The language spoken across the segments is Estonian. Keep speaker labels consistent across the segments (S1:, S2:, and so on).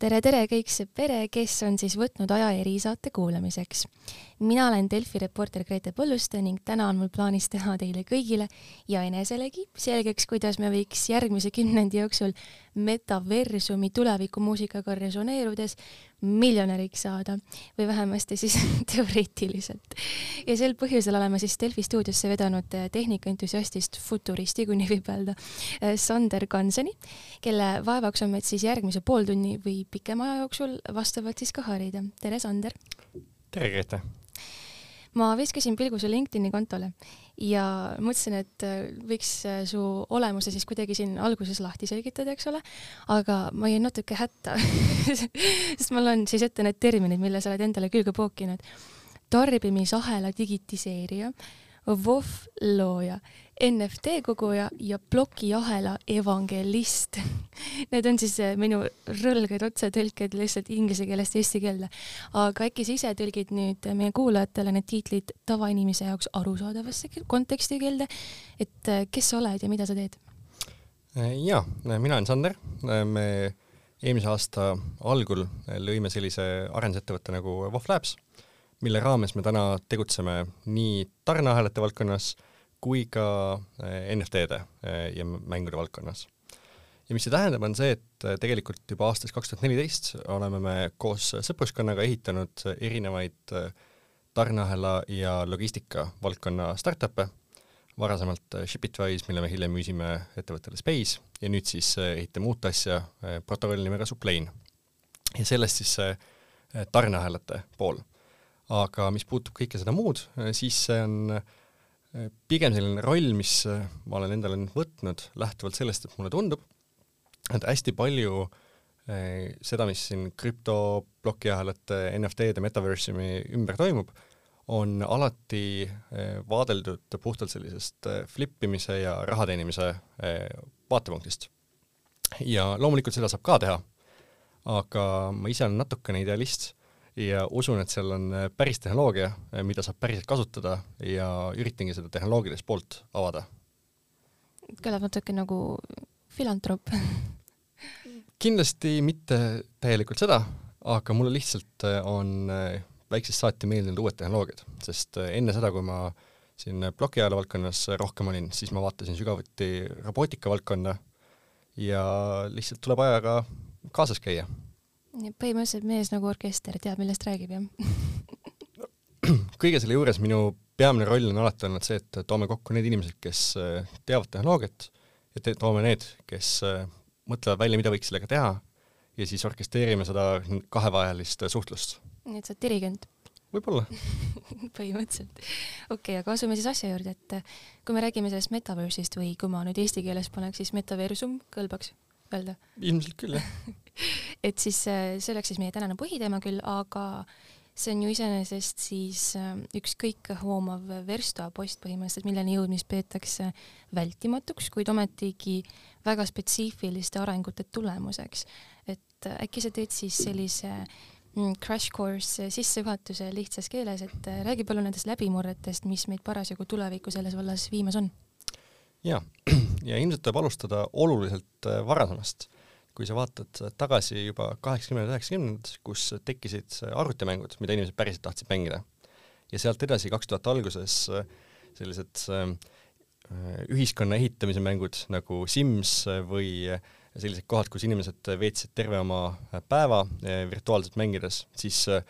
S1: tere, tere kõik see pere, kes on siis võtnud aja erisaate kuulamiseks. mina olen Delfi reporter Grete Põlluste ning täna on mul plaanis teha teile kõigile ja eneselegi selgeks, kuidas me võiks järgmise kümnendi jooksul metaversumi tulevikumuusikaga resoneerudes miljonäriks saada või vähemasti siis teoreetiliselt. ja sel põhjusel oleme siis Delfi stuudiosse vedanud tehnikaentusiastist futuristi, kui nii võib öelda, Sander Kanseni, kelle vaevaks on meid siis järgmise pooltunni või pikema aja jooksul vastavalt siis ka harida. tere, Sander!
S2: tere, Grete!
S1: Ma viskasin pilgu su LinkedIni kontole ja mõtlesin, et äh, võiks äh, su olemuse siis kuidagi siin alguses lahti selgitada, eks ole, aga ma jäin natuke hätta sest ma loen siis ette need terminid, mille sa oled endale külge pookinud. tarbimisahela digitiseerija, WOF looja, NFT koguja ja plokiahela evangelist Need on siis äh, minu rõlged otsetõlked lihtsalt inglise keelest eesti keelde. aga äkki sa ise tõlgid nüüd meie kuulajatele need tiitlid tavainimese jaoks arusaadavasse kontekstikeelde, et äh, kes sa oled ja mida sa teed?
S2: Ja, mina olen Sander. me eelmise aasta algul lõime sellise arendusettevõtte nagu Wof Labs, mille raames me täna tegutseme nii tarneahelate valdkonnas kui ka eh, NFT-de eh, ja mängude valdkonnas. ja mis see tähendab, on see, et eh, tegelikult juba aastast kaks tuhat neliteist oleme me koos sõpruskonnaga ehitanud erinevaid tarneahela ja logistika valdkonna startup'e, varasemalt Shipitwise, mille me hiljem müüsime ettevõttele Space ja nüüd siis ehitame uut asja protokolli nimega Suplane. ja sellest siis see tarneahelate pool. aga mis puutub kõike seda muud, siis see on äh, pigem selline roll, mis äh, ma olen endale nüüd võtnud lähtuvalt sellest, et mulle tundub, et hästi palju äh, seda, mis siin krüpto, plokiahelate, NFT-de, metaversumi ümber toimub, on alati äh, vaadeldud puhtalt sellisest flippimise ja raha teenimise vaatepunktist. ja loomulikult seda saab ka teha, aga ma ise olen natukene idealist ja usun, et seal on äh, päris tehnoloogia, äh, mida saab päriselt kasutada ja üritangi seda tehnoloogilist poolt avada.
S1: kõlab natuke nagu filantroop
S2: kindlasti mitte täielikult seda, aga mulle lihtsalt äh, on väiksest saati meeldinud uued tehnoloogiad, sest enne seda, kui ma siin plokiajalo valdkonnas rohkem olin, siis ma vaatasin sügavuti robootika valdkonda ja lihtsalt tuleb ajaga kaasas käia
S1: põhimõtteliselt mees nagu orkester, teab, millest räägib, jah
S2: kõige selle juures minu peamine roll on alati olnud see, et toome kokku need inimesed, kes äh, teavad tehnoloogiat ja te toome need, kes äh, mõtlevad välja, mida võiks sellega teha ja siis orkestreerime seda kahevahelist suhtlust.
S1: nii et sa oled dirigent?
S2: võib-olla
S1: põhimõtteliselt. okei okay,, aga asume siis asja juurde, et äh, kui me räägime sellest metaverse'ist või kui ma nüüd eesti keeles paneks, siis metaversum kõlbaks öelda?
S2: ilmselt küll, jah
S1: et siis äh, see oleks siis meie tänane põhiteema küll, aga see on ju iseenesest siis äh, üks kõikehoomav verstapost põhimõtteliselt, milleni jõudmist peetakse vältimatuks, kuid ometigi väga spetsiifiliste arengute tulemuseks. et äh, äkki sa teed siis sellise mm, crash course sissejuhatuse lihtsas keeles, et räägi palun nendest läbimurretest, mis meid parasjagu tulevikku selles vallas viimas on.
S2: ja, ja ilmselt tuleb alustada oluliselt varasemast kui sa vaatad tagasi juba kaheksakümnendad, üheksakümnendad, kus tekkisid arvutimängud, mida inimesed päriselt tahtsid mängida. ja sealt edasi kaks tuhat alguses sellised äh, ühiskonna ehitamise mängud nagu Sims või sellised kohad, kus inimesed veetsid terve oma päeva äh, virtuaalselt mängides, siis äh,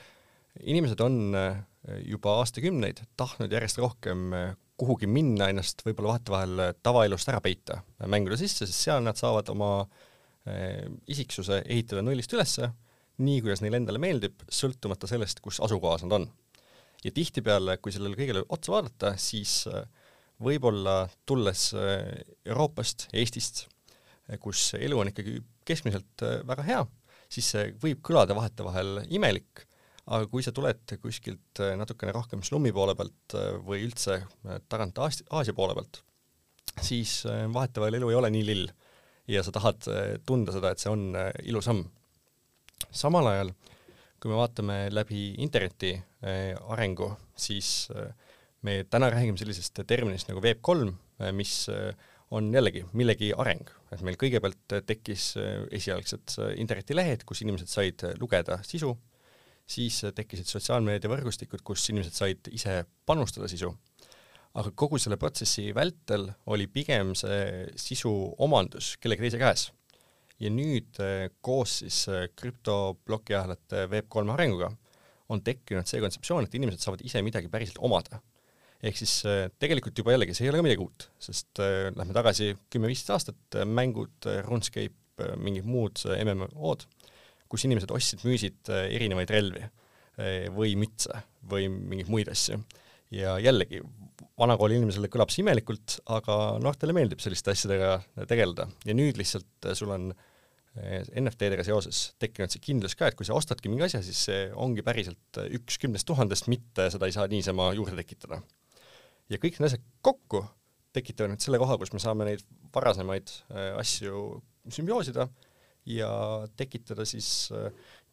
S2: inimesed on juba aastakümneid tahtnud järjest rohkem kuhugi minna, ennast võib-olla vahetevahel tavaelust ära peita mängude sisse, sest seal nad saavad oma äh, isiksuse ehitada nullist ülesse, nii kuidas neile endale meeldib, sõltumata sellest, kus asukohas nad on. ja tihtipeale, kui sellele kõigele otsa vaadata, siis äh, võib-olla tulles äh, Euroopast, Eestist, kus elu on ikkagi keskmiselt väga hea, siis see võib kõlada vahetevahel imelik, aga kui sa tuled kuskilt natukene rohkem slummi poole pealt või üldse tagant Aasia poole pealt, siis vahetevahel elu ei ole nii lill ja sa tahad äh, tunda seda, et see on äh, ilusam. samal ajal, kui me vaatame läbi interneti äh, arengu, siis me täna räägime sellisest terminist nagu Web3, mis on jällegi millegi areng, et meil kõigepealt tekkis esialgsed internetilehed, kus inimesed said lugeda sisu, siis tekkisid sotsiaalmeediavõrgustikud, kus inimesed said ise panustada sisu aga kogu selle protsessi vältel oli pigem see sisu omandus kellegi teise käes. ja nüüd eh, koos siis eh, krüptoblokiahelate Web3 arenguga on tekkinud see kontseptsioon, et inimesed saavad ise midagi päriselt omada. ehk siis eh, tegelikult juba jällegi, see ei ole ka midagi uut, sest äh, lähme tagasi kümme-viisteist aastat, mängud, RuneScape, mingid muud MMO-d, kus inimesed ostsid-müüsid erinevaid relvi või mütse või mingeid muid asju. ja jällegi, vanakooli inimesele kõlab see imelikult, aga noortele meeldib selliste asjadega tegeleda ja nüüd lihtsalt äh, sul on äh, NFT-dega seoses tekkinud see kindlus ka, et kui sa ostadki mingi asja, siis see ongi päriselt äh, üks kümnest tuhandest, mitte seda ei saa niisama juurde tekitada. ja kõik need asjad kokku tekitavad nüüd selle koha, kus me saame neid varasemaid asju sümbioosida ja tekitada siis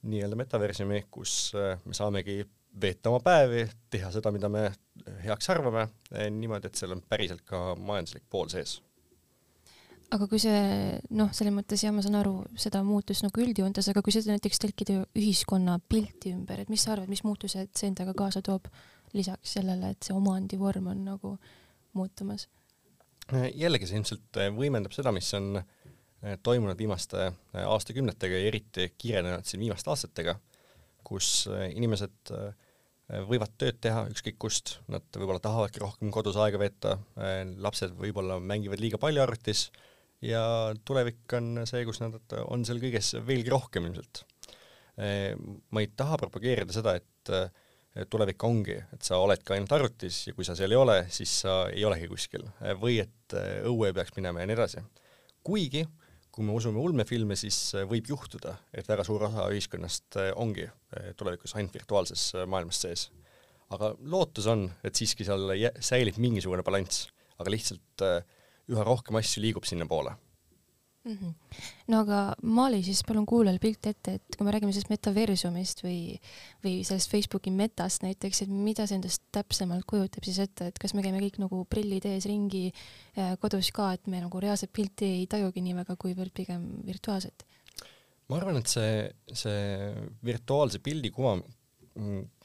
S2: nii-öelda metaversumi, kus me saamegi veeta oma päevi, teha seda, mida me heaks arvame, eh, niimoodi, et seal on päriselt ka majanduslik pool sees.
S1: aga kui see noh, selles mõttes jah, ma saan aru seda muutust nagu üldjoontes, aga kui seda näiteks tõlkida ühiskonna pilti ümber, et mis sa arvad, mis muutused see endaga kaasa toob lisaks sellele, et see omandivorm on nagu muutumas?
S2: Eh, jällegi see ilmselt eh, võimendab seda, mis on toimunud viimaste aastakümnetega ja eriti kiirenenud siin viimaste aastatega, kus inimesed Äh, võivad tööd teha ükskõik kust, nad võib-olla tahavadki rohkem kodus aega veeta, äh, lapsed võib-olla mängivad liiga palju arvutis ja tulevik on see, kus nad on seal kõiges veelgi rohkem ilmselt. Äh, ma ei taha propageerida seda, et tulevik ongi, et sa oledki ainult arvutis ja kui sa seal ei ole, siis sa ei olegi kuskil või et õue peaks minema ja nii edasi. kuigi kui me usume ulmefilme, siis äh, võib juhtuda, et väga suur osa ühiskonnast äh, ongi äh, tulevikus ainult virtuaalses maailmas sees. aga lootus on, et siiski seal säilib mingisugune balanss, aga lihtsalt üha rohkem asju liigub sinnapoole
S1: mm. -hmm. no aga maali siis palun kuulajale pilt ette, et kui me räägime sellest metaversumist või, või sellest Facebooki metast näiteks, et mida see endast täpsemalt kujutab siis ette, et kas me käime kõik nagu prillid ees ringi äh, kodus ka, et me nagu reaalset pilti ei tajugi nii väga, kuivõrd pigem virtuaalset?
S2: ma arvan, et see, see virtuaalse pildi kuva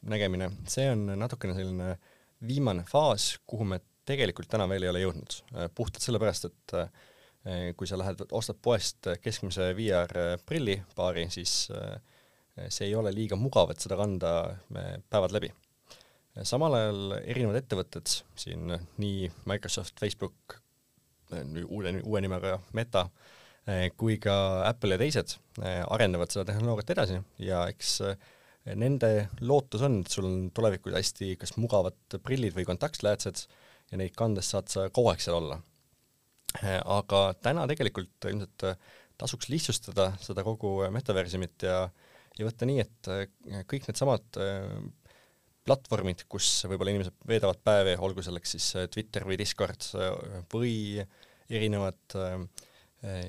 S2: nägemine, see on natukene selline viimane faas, kuhu me tegelikult täna veel ei ole jõudnud, puhtalt sellepärast, et äh, kui sa lähed, ostad poest keskmise VR prilli paari, siis eh, see ei ole liiga mugav, et seda kanda eh, päevad läbi. samal ajal erinevad ettevõtted siin, nii Microsoft, Facebook, uude, uue nimega Meta, kui ka Apple ja teised arendavad seda tehnoloogiat edasi ja eks nende lootus on, et sul on tulevikus hästi kas mugavad prillid või kontaktläätsed ja neid kandes saad sa kogu aeg seal olla aga täna tegelikult ilmselt äh, tasuks lihtsustada seda kogu äh, metaversumit ja, ja võtta nii, et kõik needsamad platvormid, kus võib-olla inimesed veedavad päevi, olgu selleks siis Twitter või Discord või erinevad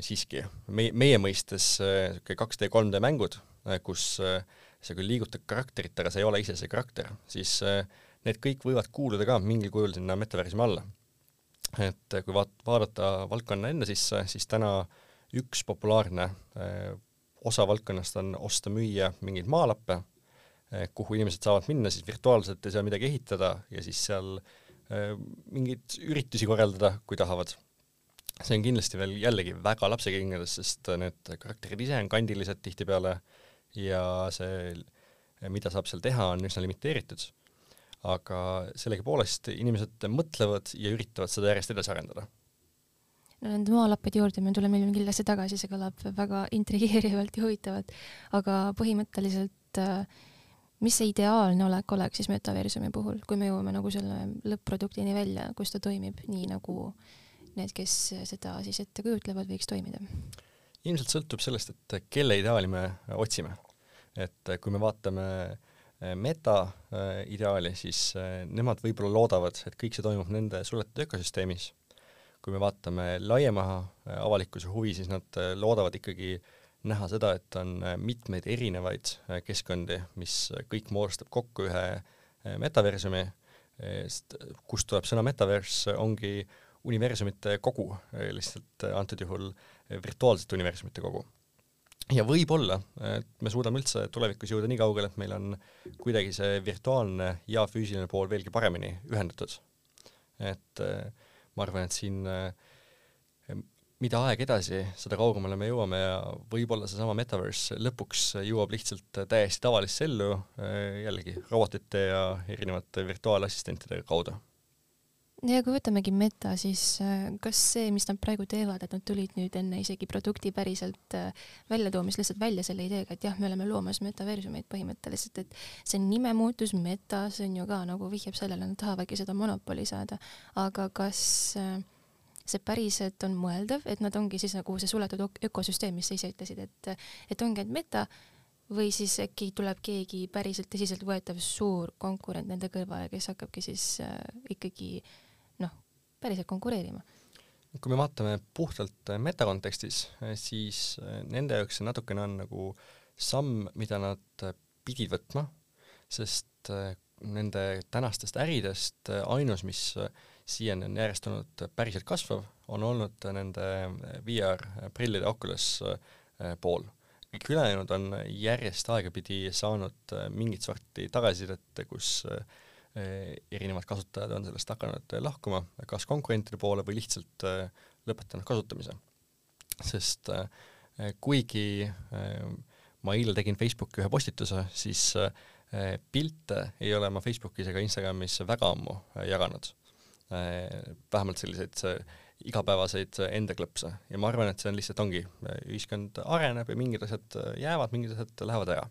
S2: siiski meie, meie mõistes niisugune 2D, 3D mängud, kus sa küll liigutad karakterit, aga sa ei ole ise see karakter, siis need kõik võivad kuuluda ka mingil kujul sinna metaversumi alla et kui vaat-, vaadata valdkonna enda sisse, siis täna üks populaarne eh, osa valdkonnast on osta-müüa mingeid maalappe, eh, kuhu inimesed saavad minna siis virtuaalselt ja seal midagi ehitada ja siis seal eh, mingeid üritusi korraldada, kui tahavad. see on kindlasti veel jällegi väga lapsekingades, sest need karakterid ise on kandilised tihtipeale ja see, mida saab seal teha, on üsna limiteeritud aga sellegipoolest inimesed mõtlevad ja üritavad seda järjest edasi arendada.
S1: no nende maalappide juurde me tuleme kindlasti tagasi, see kõlab väga intrigeerivalt ja huvitavalt, aga põhimõtteliselt äh, mis see ideaalne olek oleks siis metaversumi puhul, kui me jõuame nagu selle lõpp-produktini välja, kus ta toimib nii, nagu need, kes seda siis ette kujutlevad, võiks toimida?
S2: ilmselt sõltub sellest, et kelle ideaali me otsime. et kui me vaatame äh, Äh, meta äh, siis äh, nemad võib-olla loodavad, et kõik see toimub nende suletud ökosüsteemis. kui me vaatame laiema avalikkuse huvi, siis nad loodavad ikkagi näha seda, et on mitmeid erinevaid keskkondi, mis kõik moodustab kokku ühe metaversumi, sest kust tuleb sõna metaverse, ongi universumite kogu, lihtsalt antud juhul virtuaalsete universumite kogu. Ja võib-olla, et me suudame üldse tulevikus jõuda nii kaugele, et meil on kuidagi see virtuaalne ja füüsiline pool veelgi paremini ühendatud. et ma arvan, et siin mida aeg edasi, seda kaugemale me jõuame ja võib-olla seesama metaverse lõpuks jõuab lihtsalt täiesti tavalisse ellu jällegi robotite ja erinevate virtuaalassistentide kaudu.
S1: Ja kui võtamegi meta, siis äh, kas see, mis nad praegu teevad, et nad tulid nüüd enne isegi produkti päriselt äh, väljatoomist lihtsalt välja selle ideega, et jah, me oleme loomas metaversumeid põhimõtteliselt, et see nimemuutus meta, see on ju ka nagu vihjab sellele, nad tahavadki seda monopoli saada, aga kas äh, see päriselt on mõeldav, et nad ongi siis nagu see suletud ökosüsteem, mis sa ise ütlesid, et, et ongi ainult meta või siis äkki tuleb keegi päriselt tõsiseltvõetav suur konkurent nende kõrvale, kes hakkabki siis äh, ikkagi noh, päriselt konkureerima
S2: kui me vaatame puhtalt äh, meta kontekstis, äh, siis äh, nende jaoks see natukene on nagu samm, mida nad pidid võtma, sest nende tänastest äridest ainus, mis siiani on järjest olnud päriselt kasvav, on olnud nende VR-prillide Oculus pool. kõik ülejäänud on järjest aegapidi saanud mingit sorti tagasisidet, kus äh, erinevad kasutajad on sellest hakanud lahkuma, kas konkurentide poole või lihtsalt lõpetanud kasutamise. sest kuigi ma eile tegin Facebooki ühe postituse, siis pilte ei ole ma Facebookis ega Instagramis väga ammu jaganud Äh, vähemalt selliseid igapäevaseid enda klõpse ja ma arvan, et see on lihtsalt ongi, ühiskond areneb ja mingid asjad jäävad, mingid asjad lähevad ära.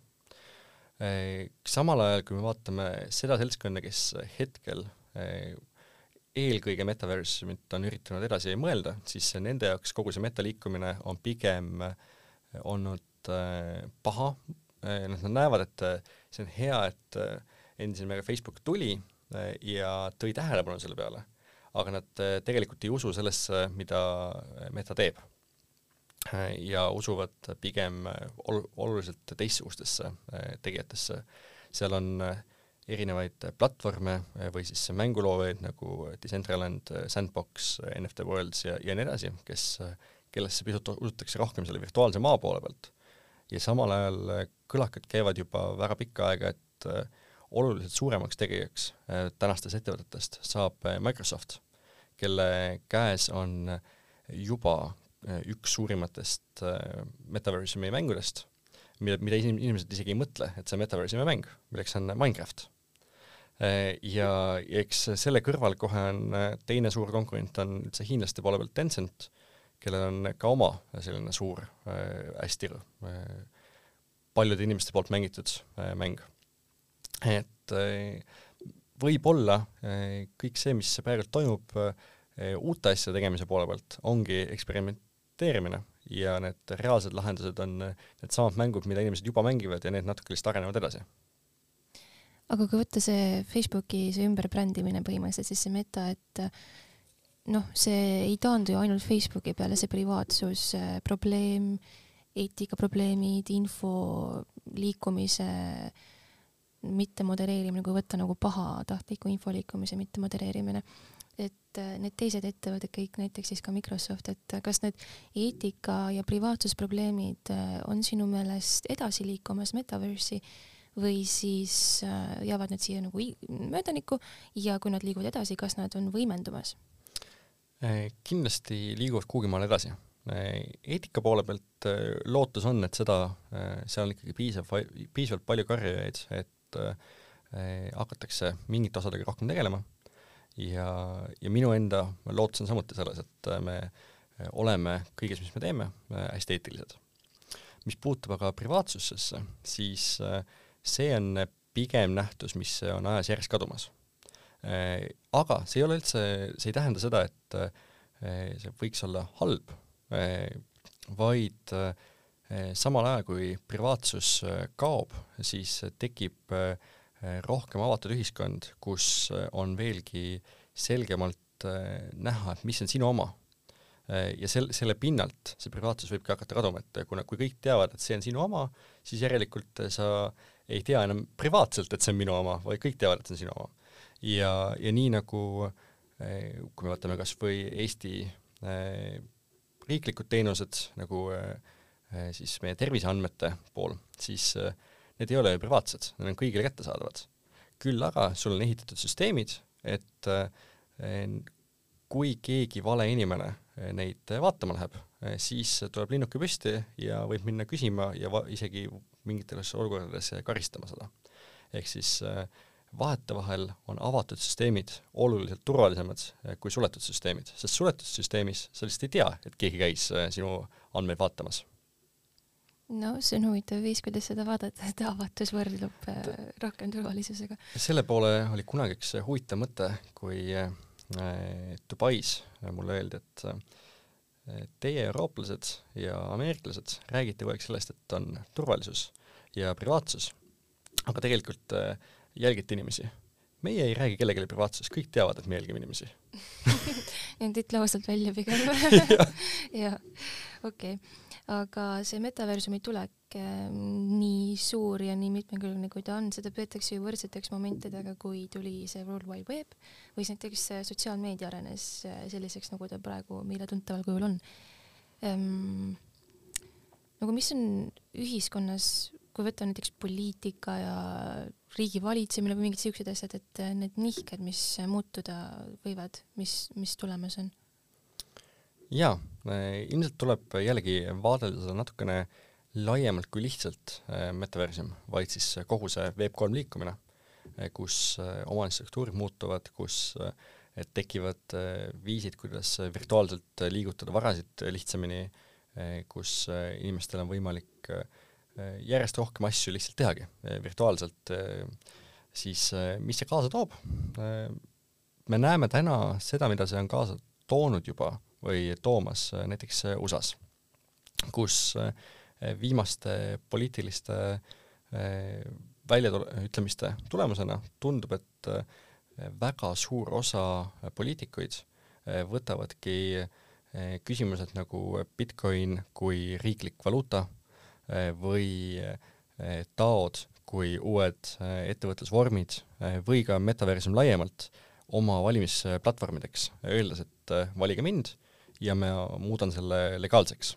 S2: Samal ajal, kui me vaatame seda seltskonda, kes hetkel äh, eelkõige metaversumit on üritanud edasi mõelda, siis nende jaoks kogu see metaliikumine on pigem olnud paha, noh, nad näevad, et see on hea, et endisel mehel Facebook tuli ja tõi tähelepanu selle peale aga nad eh, tegelikult ei usu sellesse, mida Meta teeb. Ja usuvad pigem ol-, oluliselt teistsugustesse eh, tegijatesse. seal on eh, erinevaid platvorme või siis mänguloojaid nagu Decentraland, Sandbox, NFT Worlds ja, ja nii edasi, kes, kellesse pisut usutakse rohkem selle virtuaalse maa poole pealt. ja samal ajal kõlakad käivad juba väga pikka aega, et oluliselt suuremaks tegijaks tänastest ettevõtetest saab Microsoft, kelle käes on juba üks suurimatest metaversumi mängudest, mida, mida inimesed isegi ei mõtle, et see on metaversumi mäng, milleks on Minecraft. ja eks selle kõrval kohe on teine suur konkurent on üldse hiinlaste poole pealt Tencent, kellel on ka oma selline suur, hästi paljude inimeste poolt mängitud mäng et võib-olla kõik see, mis praegu toimub uute asjade tegemise poole pealt, ongi eksperimenteerimine ja need reaalsed lahendused on needsamad mängud, mida inimesed juba mängivad ja need natuke lihtsalt arenevad edasi.
S1: aga kui võtta see Facebooki see ümberbrändimine põhimõtteliselt, siis see meta, et noh, see ei taandu ju ainult Facebooki peale, see privaatsus probleem, eetikaprobleemid, info liikumise äh, mitte modereerimine, kui võtta nagu pahatahtliku info liikumise mitte modereerimine, et äh, need teised ettevõtted, kõik näiteks siis ka Microsoft, et äh, kas need eetika ja privaatsusprobleemid äh, on sinu meelest edasi liikumas metaverse'i või siis jäävad need siia nagu möödanikku ja kui nad liiguvad edasi, kas nad on võimendumas?
S2: kindlasti liiguvad kuhugi maale edasi eetika poole pealt lootus on, et seda, seal on ikkagi piisav, piisavalt palju karjujaid, et hakatakse mingite osadega rohkem tegelema ja, ja minu enda lootus on samuti selles, et me oleme kõiges, mis me teeme, hästi eetilised. mis puutub aga privaatsusesse, siis äh, see on pigem nähtus, mis on ajas järjest kadumas. Äh, aga see ei ole üldse, see ei tähenda seda, et see võiks olla halb, vaid samal ajal, kui privaatsus kaob, siis tekib eh, rohkem avatud ühiskond, kus on veelgi selgemalt näha, et mis on sinu oma. ja sel-, selle pinnalt see privaatsus võibki hakata kaduma, et kuna, kui kõik teavad, et see on sinu oma, siis järelikult sa ei tea enam privaatselt, et see on minu oma, vaid kõik teavad, et see on sinu oma. ja, ja nii nagu kui me võtame kas või Eesti riiklikud teenused nagu siis meie terviseandmete pool, siis need ei ole privaatsed, need on kõigile kättesaadavad. küll aga sul on ehitatud süsteemid, et kui keegi vale inimene neid vaatama läheb, siis tuleb linnuke püsti ja võib minna küsima ja isegi mingites olukordades karistama seda. ehk siis vahetevahel on avatud süsteemid oluliselt turvalisemad eh, kui suletud süsteemid, sest suletud süsteemis sa lihtsalt ei tea, et keegi käis eh, sinu andmeid vaatamas.
S1: No see on huvitav viis, kuidas seda vaadata, et avatus võrdlub eh, rohkem turvalisusega.
S2: selle poole oli kunagi üks huvitav mõte, kui Dubais mulle öeldi, et teie, eurooplased ja ameeriklased, räägite kogu aeg sellest, et on turvalisus ja privaatsus, aga tegelikult äh, jälgite inimesi. meie ei räägi kellelegi privaatsusest, kõik teavad, et me jälgime inimesi
S1: Need ütle ausalt välja pigem jah, okei okay. Aga see metaversumi tulek äh, nii suur ja nii mitmekülgne, kui ta on, seda peetakse ju võrdseteks momentidega, kui tuli see World Wide Web või siis näiteks sotsiaalmeedia arenes äh, selliseks, nagu ta praegu meile tuntaval kujul on ehm,. nagu mis on ühiskonnas kui võtta näiteks poliitika ja riigi valitsemine või mingid siuksed asjad, et need nihked, mis muutuda võivad, mis, mis tulemas on?
S2: Jaa, äh, ilmselt tuleb jällegi vaadelda seda natukene laiemalt kui lihtsalt äh, metaversum, vaid siis kogu see Web3 liikumine, kus omandisstruktuurid muutuvad, kus tekivad viisid, kuidas virtuaalselt liigutada varasid lihtsamini, kus inimestel on võimalik järjest rohkem asju lihtsalt tehagi virtuaalselt, siis mis see kaasa toob? me näeme täna seda, mida see on kaasa toonud juba või toomas näiteks USA-s, kus viimaste poliitiliste väljaütlemiste tulemusena tundub, et väga suur osa poliitikuid võtavadki küsimused nagu Bitcoin kui riiklik valuuta või taod kui uued ettevõtlusvormid või ka metaversum laiemalt oma valimisplatvormideks, öeldes, et valige mind ja ma muudan selle legaalseks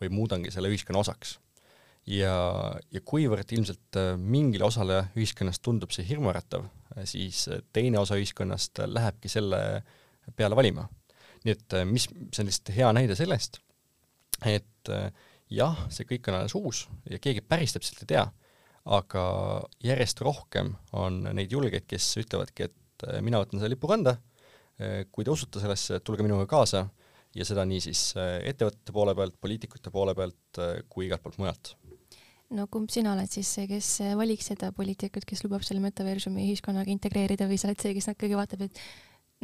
S2: või muudangi selle ühiskonna osaks. ja, ja kuivõrd ilmselt mingile osale ühiskonnast tundub see hirmuäratav, siis teine osa ühiskonnast lähebki selle peale valima. nii et mis, see on lihtsalt hea näide sellest, et äh, jah, see kõik on alles uus ja keegi päris täpselt ei tea, aga järjest rohkem on neid julgeid, kes ütlevadki, et äh, mina võtan selle lipu kanda, äh, kui te usute sellesse, tulge minuga kaasa ja seda nii siis äh, ettevõtete poole pealt, poliitikute poole pealt kui igalt poolt mujalt
S1: no kumb sina oled siis see, kes valiks seda poliitikut, kes lubab selle metaversumi ühiskonnaga integreerida või sa oled see, kes ikkagi vaatab, et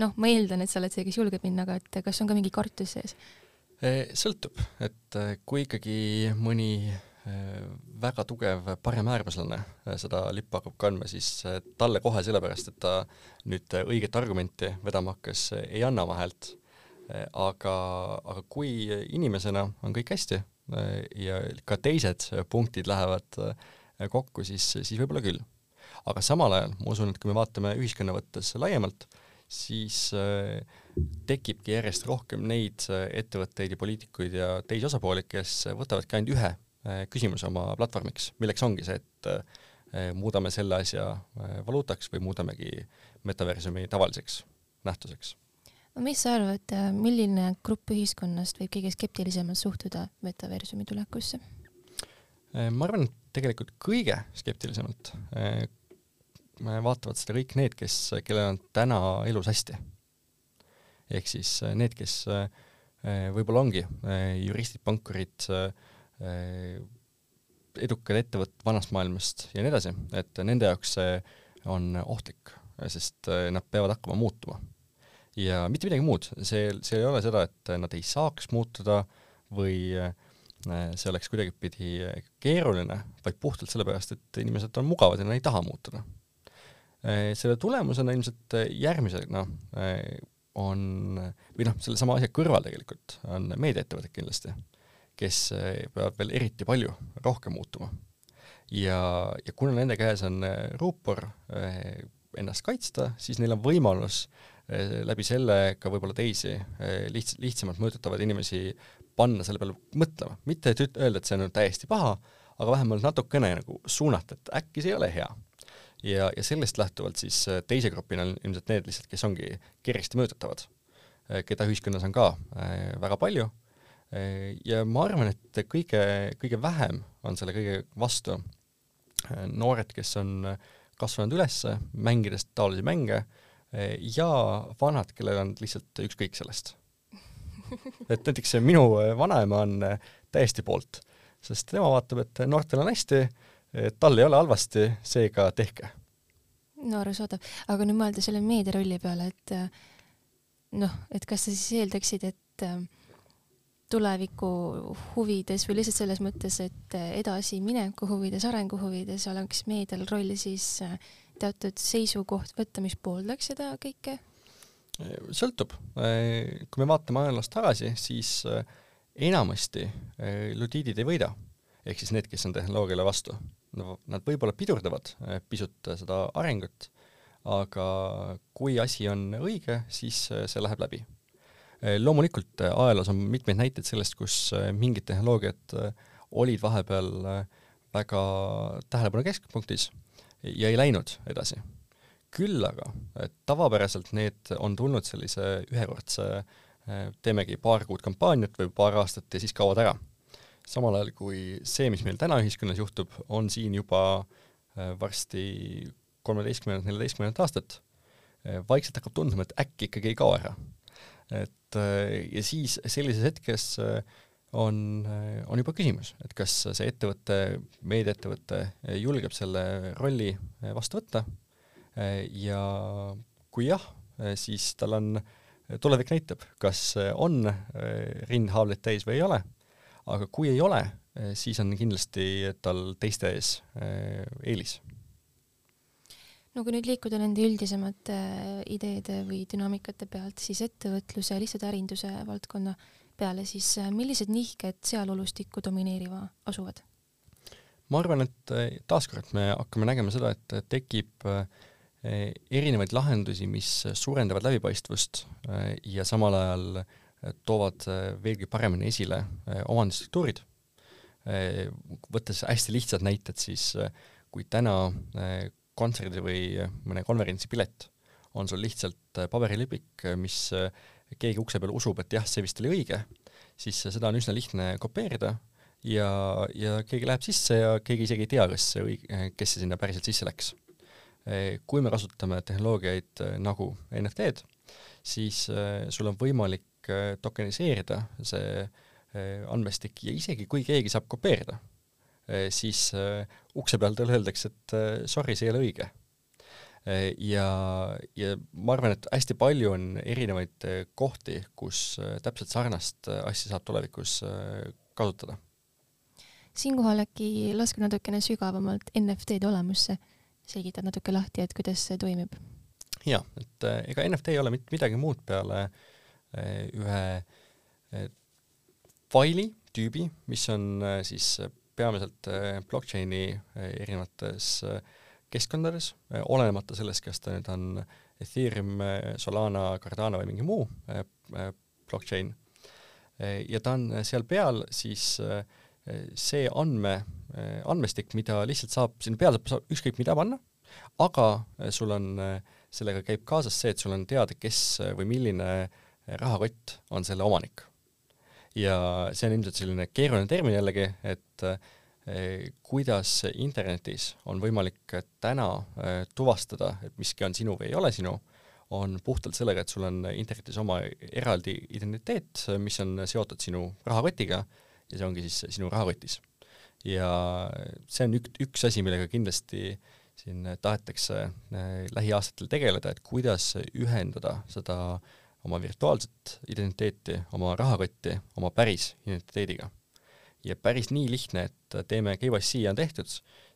S1: noh, ma eeldan, et sa oled see, kes julgeb minna, aga et kas on ka mingi kartus sees?
S2: Sõltub, et kui ikkagi mõni väga tugev paremäärmuslane seda lippu hakkab kandma, siis talle kohe sellepärast, et ta nüüd õiget argumenti vedama hakkas, ei anna oma häält. Aga, aga kui inimesena on kõik hästi ja ka teised punktid lähevad kokku, siis, siis võib-olla küll. aga samal ajal ma usun, et kui me vaatame ühiskonna võttes laiemalt, siis äh, tekibki järjest rohkem neid ettevõtteid ja poliitikuid ja teisi osapooli, kes võtavadki ainult ühe küsimuse oma platvormiks, milleks ongi see, et muudame selle asja valuutaks või muudamegi metaversumi tavaliseks nähtuseks.
S1: Mis sa arvad, milline grupp ühiskonnast võib kõige skeptilisemalt suhtuda metaversumi tulekusse?
S2: ma arvan, et tegelikult kõige skeptilisemalt vaatavad seda kõik need, kes, kellel on täna elus hästi. ehk siis äh, need, kes äh, võib-olla ongi äh, juristid, pankurid, edukad ettevõtted vanast maailmast ja nii edasi, et nende jaoks see on ohtlik, sest nad peavad hakkama muutuma. Ja mitte midagi muud, see, see ei ole seda, et nad ei saaks muutuda või see oleks kuidagipidi keeruline, vaid puhtalt sellepärast, et inimesed on mugavad ja nad ei taha muutuda Äh, selle tulemusena ilmselt äh, järgmisena äh, on, või noh, sellesama asja kõrval tegelikult on meediaettevõtted kindlasti, kes peavad veel eriti palju rohkem muutuma. ja, ja kuna nende käes on ruupor ennast kaitsta, siis neil on võimalus läbi selle ka võib-olla teisi lihts-, lihtsamalt mõõdetavaid inimesi panna selle peale mõtlema, mitte et öelda, et see on täiesti paha, aga vähemalt natukene nagu suunata, et äkki see ei ole hea. ja, ja sellest lähtuvalt siis teise grupina on ilmselt need lihtsalt, kes ongi kergesti mõõdetavad, keda ühiskonnas on ka väga palju ja ma arvan, et kõige, kõige vähem on selle kõige vastu noored, kes on kasvanud üles, mängides taolisi mänge ja vanad, kellel on lihtsalt ükskõik sellest. et näiteks minu vanaema on täiesti poolt, sest tema vaatab, et noortel on hästi, tal ei ole halvasti, seega tehke.
S1: no arusaadav, aga nüüd mõelda selle meediarolli peale, et noh, et kas sa siis eeldaksid, et tuleviku huvides või lihtsalt selles mõttes, et edasimineku huvides, arengu huvides oleks meedial roll siis äh, teatud seisukoht võtta, mis pooldaks seda kõike?
S2: sõltub. kui me vaatame ajaloos tagasi, siis äh, enamasti äh, ludiidid ei võida, ehk siis need, kes on tehnoloogiale vastu. no nad võib-olla pidurdavad pisut seda arengut, aga kui asi on õige, siis see läheb läbi Eh, loomulikult eh, ajaloos on mitmeid näiteid sellest, kus eh, mingid tehnoloogiad olid vahepeal väga tähelepanu keskpunktis ja ei läinud edasi. küll aga tavapäraselt need on tulnud sellise ühekordse, teemegi paar kuud kampaaniat või paar aastat ja siis kaovad ära. samal ajal kui see, mis meil täna ühiskonnas juhtub, on siin juba varsti kolmeteistkümnendat, neljateistkümnendat aastat, vaikselt hakkab tunduma, et äkki ikkagi ei kao ära et ja siis sellises hetkes äh, on, äh, on juba küsimus, et kas see ettevõte, meediaettevõte julgeb selle rolli vastu võtta. Ja kui jah, siis tal on, tulevik näitab, kas on rind haavleid täis või ei ole, aga kui ei ole, siis on kindlasti tal teiste ees eelis.
S1: No kui nüüd liikuda nende üldisemate äh, ideede või dünaamikate pealt, siis ettevõtluse lihtsalt ärinduse valdkonna peale, siis äh, millised nihked seal olustikku domineerima asuvad?
S2: ma arvan, et äh, taaskord me hakkame nägema seda, et tekib erinevaid lahendusi, mis suurendavad läbipaistvust ja samal ajal toovad veelgi paremini esile omandistruktuurid. võttes hästi lihtsad näited, siis kui täna kontserdi või mõne konverentsi pilet, on sul lihtsalt äh, paberilipik, äh, mis äh, keegi ukse peal usub, et jah, see vist oli õige, siis seda on üsna lihtne kopeerida ja, ja keegi läheb sisse ja keegi isegi ei tea, kas see õige, kes see sinna päriselt sisse läks. kui me kasutame tehnoloogiaid nagu NFT-d, siis sul on võimalik tokeniseerida see andmestik ja isegi kui keegi saab kopeerida, Eh, siis eh, ukse peal talle öeldakse, et eh, sorry, see ei ole õige. Ja, ja ma arvan, et hästi palju on erinevaid kohti, kus täpselt sarnast asja saab tulevikus kasutada.
S1: siinkohal äkki laske natukene sügavamalt NFT-de olemusse, selgitad natuke lahti, et kuidas see toimib?
S2: jaa, et ega NFT ei ole mitte midagi muud peale ühe faili tüübi, mis on siis peamiselt äh, blockchain'i äh, erinevates äh, keskkondades, olenemata sellest, kas ta nüüd on Ethereum, Solana, Cardano või mingi muu blockchain. ja ta on seal peal siis see andme, andmestik, mida lihtsalt saab, sinna peale saab ükskõik mida panna, aga sul on, sellega käib kaasas see, et sul on teada, kes või milline rahakott on selle omanik ja see on ilmselt selline keeruline termin jällegi, et eh, kuidas internetis on võimalik täna eh, tuvastada, et miski on sinu või ei ole sinu, on puhtalt sellega, et sul on internetis oma eraldi identiteet, mis on seotud sinu rahakotiga ja see ongi siis sinu rahakotis. ja see on ük-, üks asi, millega kindlasti siin tahetakse eh, lähiaastatel tegeleda, et kuidas ühendada seda oma virtuaalset identiteeti, oma rahakotti oma päris identiteediga. Ja päris nii lihtne, et teeme KYC on tehtud,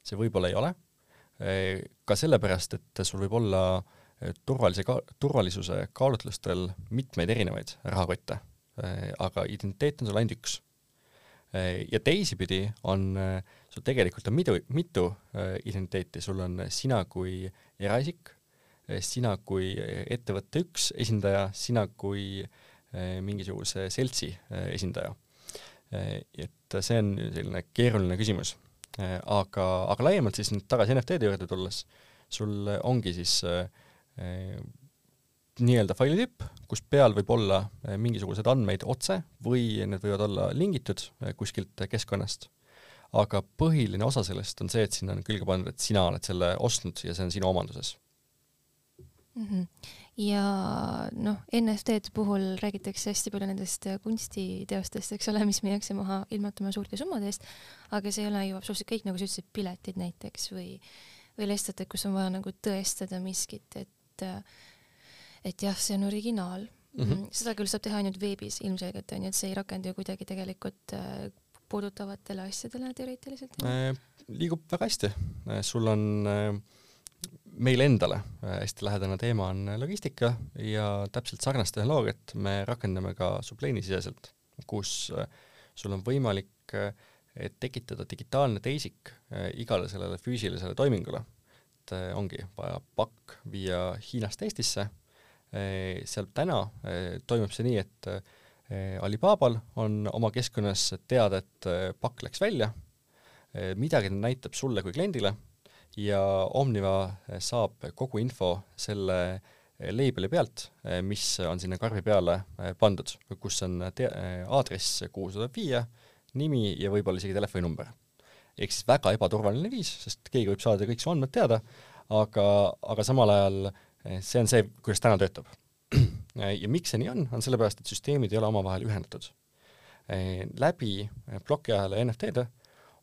S2: see võib-olla ei ole, ka sellepärast, et sul võib olla turvalise ka-, turvalisuse kaalutlustel mitmeid erinevaid rahakotte, aga identiteet on sul ainult üks. ja teisipidi on, sul tegelikult on mitu, mitu identiteeti, sul on sina kui eraisik, sina kui ettevõtte üks esindaja, sina kui mingisuguse seltsi esindaja. Et see on selline keeruline küsimus. aga, aga laiemalt siis nüüd tagasi NFT-de juurde tulles, sul ongi siis nii-öelda failitüüp, kus peal võib olla eh, mingisuguseid andmeid otse või need võivad olla lingitud eh, kuskilt keskkonnast. aga põhiline osa sellest on see, et sinna on külge pandud, et sina oled selle ostnud ja see on sinu omanduses
S1: mm. -hmm. Ja noh, NFT-de puhul räägitakse hästi palju nendest kunstiteostest, eks ole, mis müüakse maha ilmatama suurte summade eest, aga see ei ole ju absoluutselt kõik, nagu sa ütlesid, piletid näiteks või, või lihtsalt, et kus on vaja nagu tõestada miskit, et äh, et jah, see on originaal mm. -hmm. seda küll saab teha ainult veebis ilmselgelt onju, et see ei rakendu ju kuidagi tegelikult äh, puudutavatele asjadele teoreetiliselt
S2: äh,. liigub väga hästi, äh, sul on äh, meile endale äh, hästi lähedane teema on logistika ja täpselt sarnast tehnoloogiat me rakendame ka Suplane'i siseselt, kus äh, sul on võimalik tekitada digitaalne teisik igale sellele füüsilisele toimingule. et ongi vaja pakk viia Hiinast Eestisse seal täna toimub see nii, et Alibabal on oma keskkonnas teada, et pakk läks välja, midagi ta näitab sulle kui kliendile ja Omniva saab kogu info selle leibeli pealt, mis on sinna karbi peale pandud, kus on te-, aadress, kuhu seda viia, nimi ja võib-olla isegi telefoninumber. ehk siis väga ebaturvaline viis, sest keegi võib saada kõik su andmed teada, aga, aga samal ajal Eh, see on see, kuidas täna töötab. Eh, ja miks see nii on, on sellepärast, et süsteemid ei ole omavahel ühendatud. Eh, läbi plokiajale NFT-de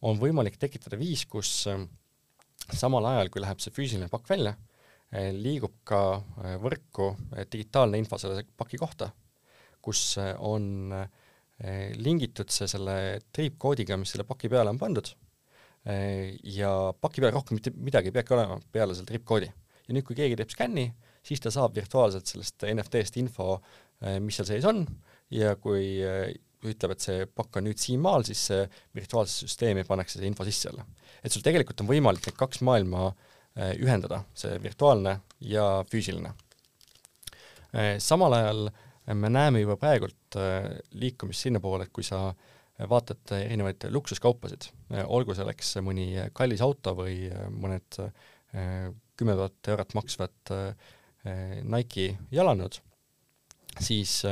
S2: on võimalik tekitada viis, kus samal ajal, kui läheb see füüsiline pakk välja, liigub ka võrku digitaalne info selle paki kohta, kus on lingitud see selle triipkoodiga, mis selle paki peale on pandud ja paki peal rohkem mitte midagi ei peagi olema peale selle triipkoodi ja nüüd, kui keegi teeb skänni, siis ta saab virtuaalselt sellest NFT-st info, mis seal sees on ja kui ütleb, et see pakk on nüüd siinmaal, siis virtuaalsesse süsteemi pannakse see info sisse jälle. Et sul tegelikult on võimalik need kaks maailma äh, ühendada, see virtuaalne ja füüsiline. samal ajal me näeme juba praegult liikumist sinnapoole, et kui sa vaatad erinevaid luksuskaupasid, olgu selleks mõni kallis auto või mõned kümme tuhat eurot maksvat äh, Nike'i jalanõud, siis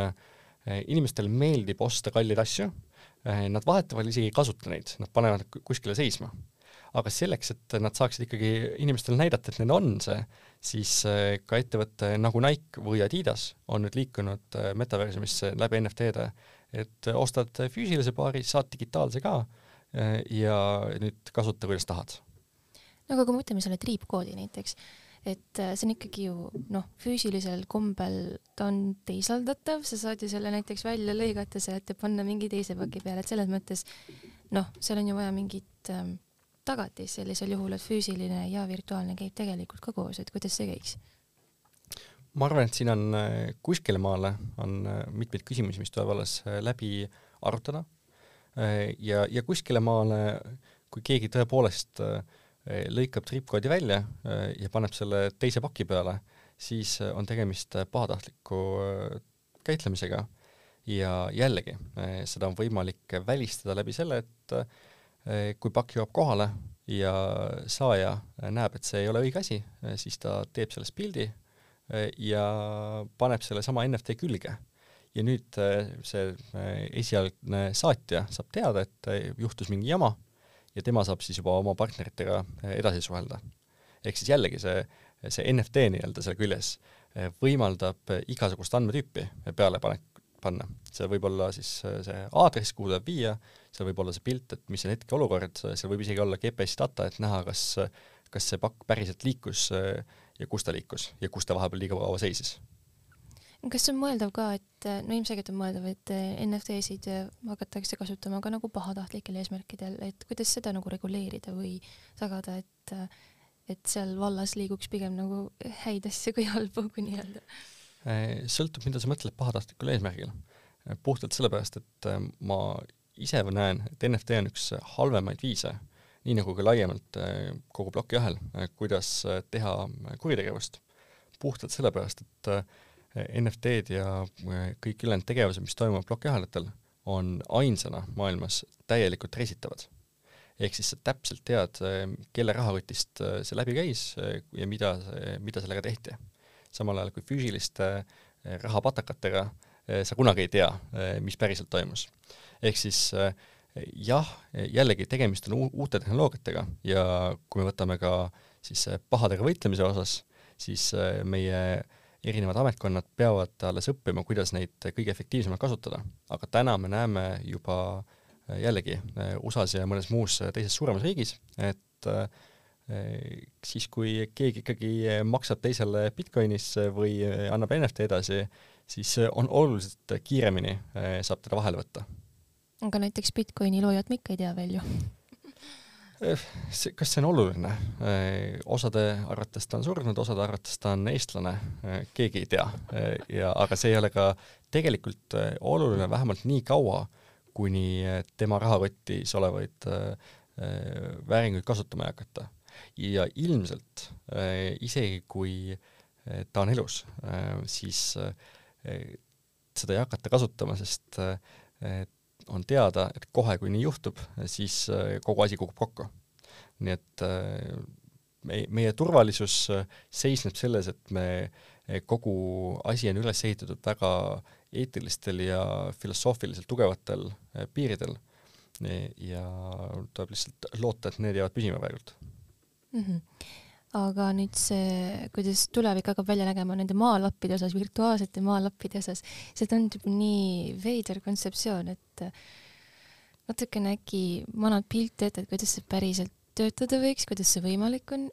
S2: inimestele meeldib osta kalleid asju, nad vahetevahel isegi ei kasuta neid, nad panevad kuskile seisma. Aga selleks, et nad saaksid ikkagi inimestele näidata, et neil on see, siis ka ettevõte nagu Nike või Adidas on nüüd liikunud metaversumisse läbi NFT-de, et ostad füüsilise paari, saad digitaalse ka ja nüüd kasuta, kuidas tahad.
S1: No aga kui me võtame selle triipkoodi näiteks, et äh, see on ikkagi ju noh, füüsilisel kombel ta on teisaldatav, sa saad ju selle näiteks välja lõigata sealt ja panna mingi teise paki peale, et selles mõttes noh, seal on ju vaja mingit ähm, tagatis sellisel juhul, et füüsiline ja virtuaalne käib tegelikult ka koos, et kuidas see käiks?
S2: ma arvan, et siin on äh, kuskile maale on äh, mitmeid küsimusi, mis tuleb alles läbi arutada ja, ja kuskile maale, kui keegi tõepoolest äh, lõikab tripkoodi välja ja paneb selle teise paki peale, siis on tegemist pahatahtliku käitlemisega ja jällegi, seda on võimalik välistada läbi selle, et kui pakk jõuab kohale ja saaja näeb, et see ei ole õige asi, siis ta teeb sellest pildi ja paneb selle sama NFT külge. ja nüüd see esialgne saatja saab teada, et juhtus mingi jama ja tema saab siis juba oma partneritega eh, edasi suhelda. ehk siis jällegi see, see NFT nii-öelda seal küljes eh, võimaldab igasugust andmetüüpi peale panek, panna. seal võib olla siis eh, see aadress, kuhu tuleb viia, seal võib olla see pilt, et mis on hetkeolukord, seal võib isegi olla GPS data, et näha, kas, kas see pakk päriselt liikus ja kus ta liikus ja kus ta vahepeal liiga kaua seisis
S1: kas see on mõeldav ka, et no ilmselgelt on mõeldav, et NFT-sid hakatakse kasutama ka nagu pahatahtlikel eesmärkidel, et kuidas seda nagu reguleerida või tagada, et et seal vallas liiguks pigem nagu häid asju kui halbu, kui nii-öelda?
S2: Sõltub, mida sa mõtled pahatahtlikul eesmärgil. puhtalt sellepärast, et ma ise näen, et NFT on üks halvemaid viise, nii nagu ka laiemalt kogu plokiahel, kuidas teha kuritegevust puhtalt sellepärast, et NFT-d ja kõik ülejäänud tegevused, mis toimuvad plokiahelatel, on ainsana maailmas täielikult reisitavad. ehk siis sa täpselt tead, kelle rahakotist see läbi käis ja mida, mida sellega tehti. Samal ajal kui füüsiliste rahapatakatega sa kunagi ei tea, mis päriselt toimus. ehk siis jah, jällegi tegemist on uute tehnoloogiatega ja kui me võtame ka siis pahadega võitlemise osas, siis meie erinevad ametkonnad peavad alles õppima, kuidas neid kõige efektiivsemalt kasutada. aga täna me näeme juba jällegi USA-s ja mõnes muus teises suuremas riigis, et siis, kui keegi ikkagi maksab teisele Bitcoinis või annab NFT edasi, siis on oluliselt kiiremini saab teda vahele võtta
S1: aga näiteks Bitcoini loojat me ikka ei tea veel ju
S2: eh, see, kas see on oluline? Eh, osade arvates ta on surnud, osade arvates ta on eestlane, eh, keegi ei tea. ja, aga see ei ole ka tegelikult oluline vähemalt nii kaua, kuni tema rahakotis olevaid vääringuid kasutama ei hakata. Ja ilmselt isegi, kui ta on elus, siis seda ei hakata kasutama, sest on teada, et kohe, kui nii juhtub, siis kogu asi kukub kokku. nii et meie, meie turvalisus seisneb selles, et me, kogu asi on üles ehitatud väga eetilistel ja filosoofiliselt tugevatel piiridel ja tuleb lihtsalt loota, et need jäävad püsima praegult
S1: mm. -hmm aga nüüd see, kuidas tulevik hakkab välja nägema nende maalappide osas, virtuaalsete maalappide osas, see tundub nii veider kontseptsioon, et natukene äkki manad pilti ette, et kuidas see päriselt töötada võiks, kuidas see võimalik on?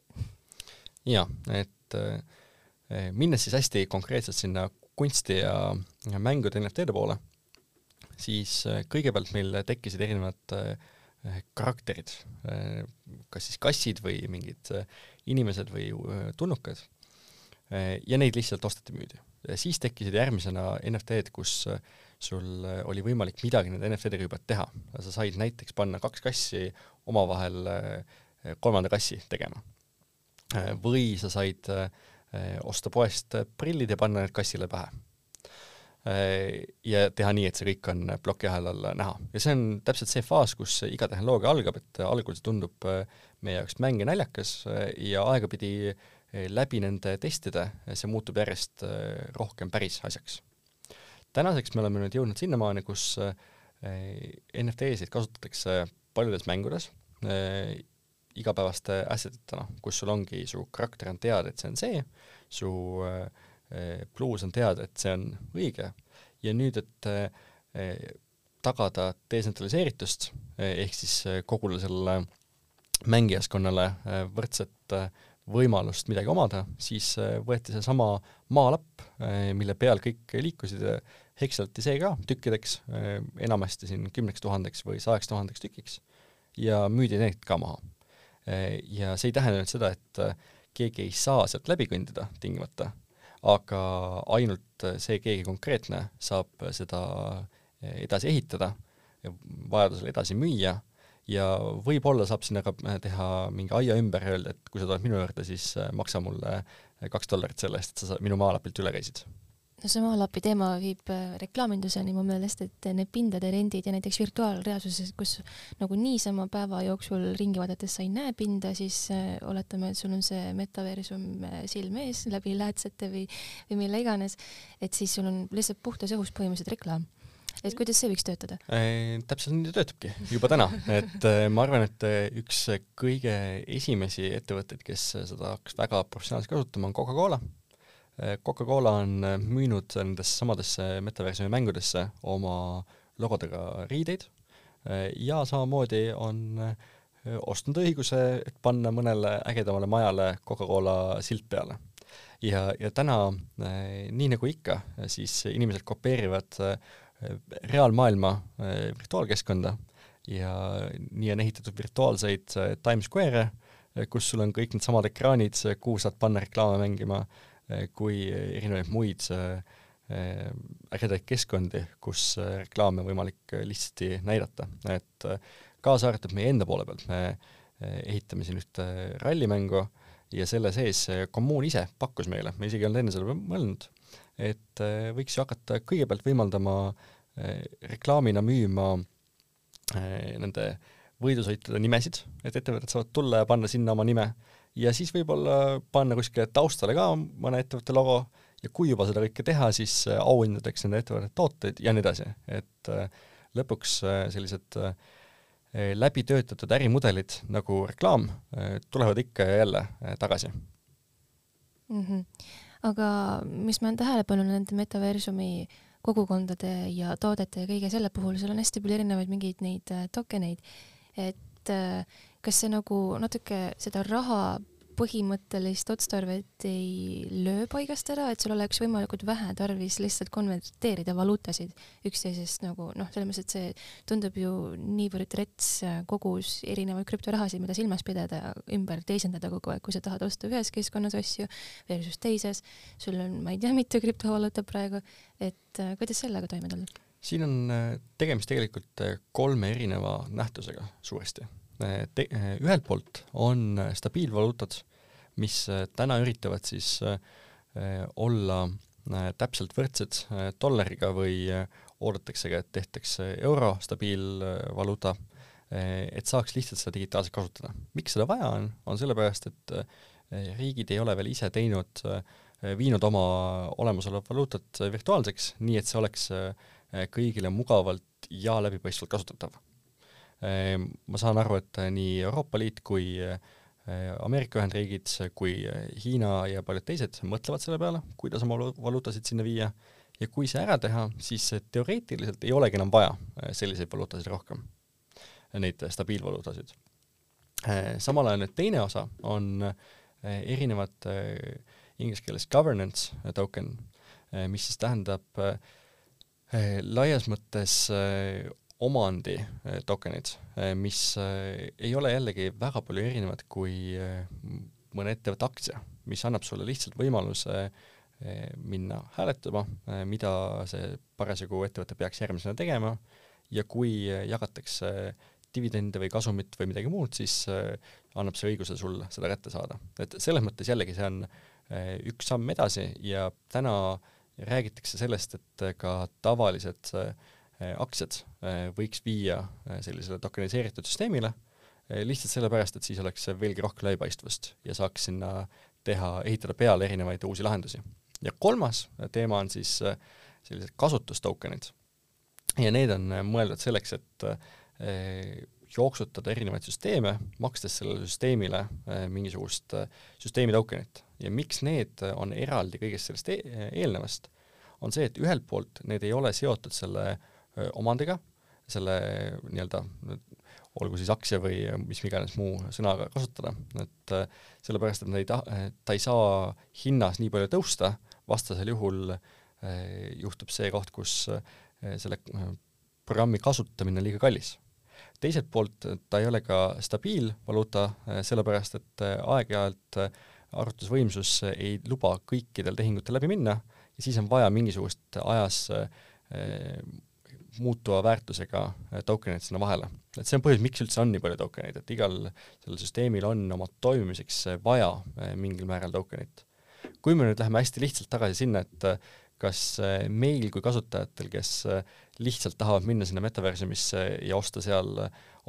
S2: jaa, et äh, minnes siis hästi konkreetselt sinna kunsti ja, ja mängude NFT-de poole, siis äh, kõigepealt meil tekkisid erinevad äh, karakterid, äh, kas siis kassid või mingid äh, inimesed või äh, tulnukad. ja neid lihtsalt osteti-müüdi. siis tekkisid järgmisena NFT-d, kus sul oli võimalik midagi nende NFT-dega juba teha. sa said näiteks panna kaks kassi omavahel kolmanda kassi tegema. või sa said osta poest prillid ja panna need kassile pähe Äh, ja teha nii, et see kõik on plokiahelal näha. ja see on täpselt see faas, kus iga tehnoloogia algab, et algul see tundub äh, meie jaoks mäng ja naljakas äh, ja aegapidi läbi nende testide see muutub järjest rohkem päris asjaks. tänaseks me oleme nüüd jõudnud sinnamaani, kus NFT-sid kasutatakse paljudes mängudes igapäevaste asset itena, kus sul ongi, su karakter on teada, et see on see, su äh, bluus on teada, et see on õige. Ja nüüd, et eh, tagada detsentraliseeritust eh, ehk siis eh, kogule sellele mängijaskonnale võrdset võimalust midagi omada, siis võeti seesama maalapp, mille peal kõik liikusid, hekseldati see ka tükkideks, enamasti siin kümneks tuhandeks või sajaks tuhandeks tükiks. Ja müüdi need ka maha. ja see ei tähenda nüüd seda, et keegi ei saa sealt läbi kõndida tingimata aga ainult see keegi konkreetne saab seda edasi ehitada, vajadusel edasi müüa. Ja võib-olla saab sinna ka teha mingi aia ümber ja öelda, et kui sa tuled minu juurde, siis maksa mulle kaks dollarit selle eest, et sa minu maalapilt üle käisid
S1: no see maalapi teema viib äh, reklaaminduseni mu meelest, et need pindade rendid ja näiteks virtuaalreaalsuses, kus nagu niisama päeva jooksul ringi vaadates sa ei näe pinda, siis äh, oletame, et sul on see metaversum äh, silme ees läbi läätsete või, või mille iganes, et siis sul on lihtsalt puhtas õhus põhimõtteliselt reklaam. Et kuidas see võiks töötada?
S2: Täpselt nii töötabki juba täna, et ma arvan, et üks kõige esimesi ettevõtteid, kes seda hakkas väga professionaalselt kasutama, on Coca-Cola Coca-Cola on eh, müünud nendesse samadesse metaversumi mängudesse oma logodega riideid eh, ja samamoodi on ostnud õiguse, et panna mõnele ägedamale majale Coca-Cola silt peale. ja, ja täna, nii nagu ikka, siis inimesed kopeerivad reaalmaailma virtuaalkeskkonda ja nii on ehitatud virtuaalseid Times Square'e, kus sul on kõik needsamad ekraanid, kuhu saad panna reklaame mängima Eh, kui erinevaid muid eh, ägedaid keskkondi, kus eh, reklaame on võimalik lihtsasti näidata, et kaasa arvatud meie enda poole pealt, me ehitame siin ühte rallimängu ja selle sees kommuun ise pakkus meile, me isegi ei olnud enne selle peale mõelnud, et võiks ju hakata kõigepealt võimaldama reklaamina müüma nende võidusõitude nimesid, et ettevõtted saavad tulla ja panna sinna oma nime ja siis võib-olla panna kuskile taustale ka mõne ettevõtte logo ja kui juba seda kõike teha, siis äh, auhindadeks nende ettevõtete tooteid ja nii edasi, et äh, lõpuks äh, sellised läbitöötatud ärimudelid nagu reklaam tulevad ikka ja jälle tagasi
S1: mm. -hmm. aga mis ma olen tähele pannud nende metaversumi kogukondade ja toodete ja kõige selle puhul, seal on hästi palju erinevaid mingeid neid tokeneid, et kas see nagu natuke seda raha põhimõttelist otstarvet ei löö paigast ära, et sul oleks võimalikult vähe tarvis lihtsalt konverteerida valuutasid üksteisest nagu noh, selles mõttes, et see tundub ju niivõrd rets kogus erinevaid krüptorahasid, mida silmas pidada ümber teisendada kogu aeg, kui sa tahad osta ühes keskkonnas asju versus teises, sul on, ma ei tea, mitu krüptovaluutat praegu, et äh, kuidas sellega toime tulla?
S2: siin on äh, tegemist tegelikult äh, kolme erineva nähtusega suuresti te-, ühelt poolt on stabiilvaluutad, mis täna üritavad siis olla täpselt võrdsed dollariga või oodataksegi, et tehtakse euro stabiilvaluuta, et saaks lihtsalt seda digitaalselt kasutada. miks seda vaja on, on sellepärast, et riigid ei ole veel ise teinud, viinud oma olemasolevat valuutat virtuaalseks, nii et see oleks kõigile mugavalt ja läbipaistvalt kasutatav ma saan aru, et äh, nii Euroopa Liit kui äh, Ameerika Ühendriigid kui äh, Hiina ja paljud teised mõtlevad selle peale, kuidas oma valuutasid sinna viia ja kui see ära teha, siis teoreetiliselt ei olegi enam vaja selliseid valuutasid rohkem, neid stabiilvaluutasid. samal ajal nüüd teine osa on erinevad inglise keeles governance token, mis siis tähendab laias mõttes omandi eh, tokenid, eh, mis eh, ei ole jällegi väga palju erinevad kui mõne ettevõtte aktsia, mis annab sulle lihtsalt võimaluse minna hääletama, mida see parasjagu ettevõte peaks järgmisena tegema ja kui jagatakse dividende või kasumit või midagi muud, siis annab see õiguse sul seda kätte saada. et selles mõttes jällegi see on üks samm edasi ja täna räägitakse sellest, et ka tavalised äh, aktsiad äh, võiks viia äh, sellisele tokeniseeritud süsteemile, lihtsalt sellepärast, et siis oleks veelgi rohkem läbipaistvust ja saaks sinna teha, ehitada peale erinevaid uusi lahendusi. ja kolmas teema on siis sellised kasutustokenid. ja need on mõeldud selleks, et jooksutada erinevaid süsteeme, makstes sellele süsteemile mingisugust süsteemi tokenit. ja miks need on eraldi kõigest sellest e eelnevast, on see, et ühelt poolt need ei ole seotud selle äh, omandiga, selle nii-öelda olgu siis aktsia või mis iganes muu sõnaga kasutada, et sellepärast, et nad ei taha, ta ei saa hinnas nii palju tõusta, vastasel juhul juhtub see koht, kus selle programmi kasutamine on liiga kallis. teiselt poolt ta ei ole ka stabiilvaluuta, sellepärast et aeg-ajalt arvutusvõimsus ei luba kõikidel tehingutel läbi minna ja siis on vaja mingisugust ajas muutuva väärtusega äh, tokenid sinna vahele. et see on põhjus, miks üldse on nii palju tokeneid, et igal sellel süsteemil on oma toimimiseks äh, vaja äh, mingil määral tokenit. kui me nüüd läheme hästi lihtsalt tagasi sinna, et kas meil kui kasutajatel, kes lihtsalt tahavad minna sinna metaversumisse ja osta seal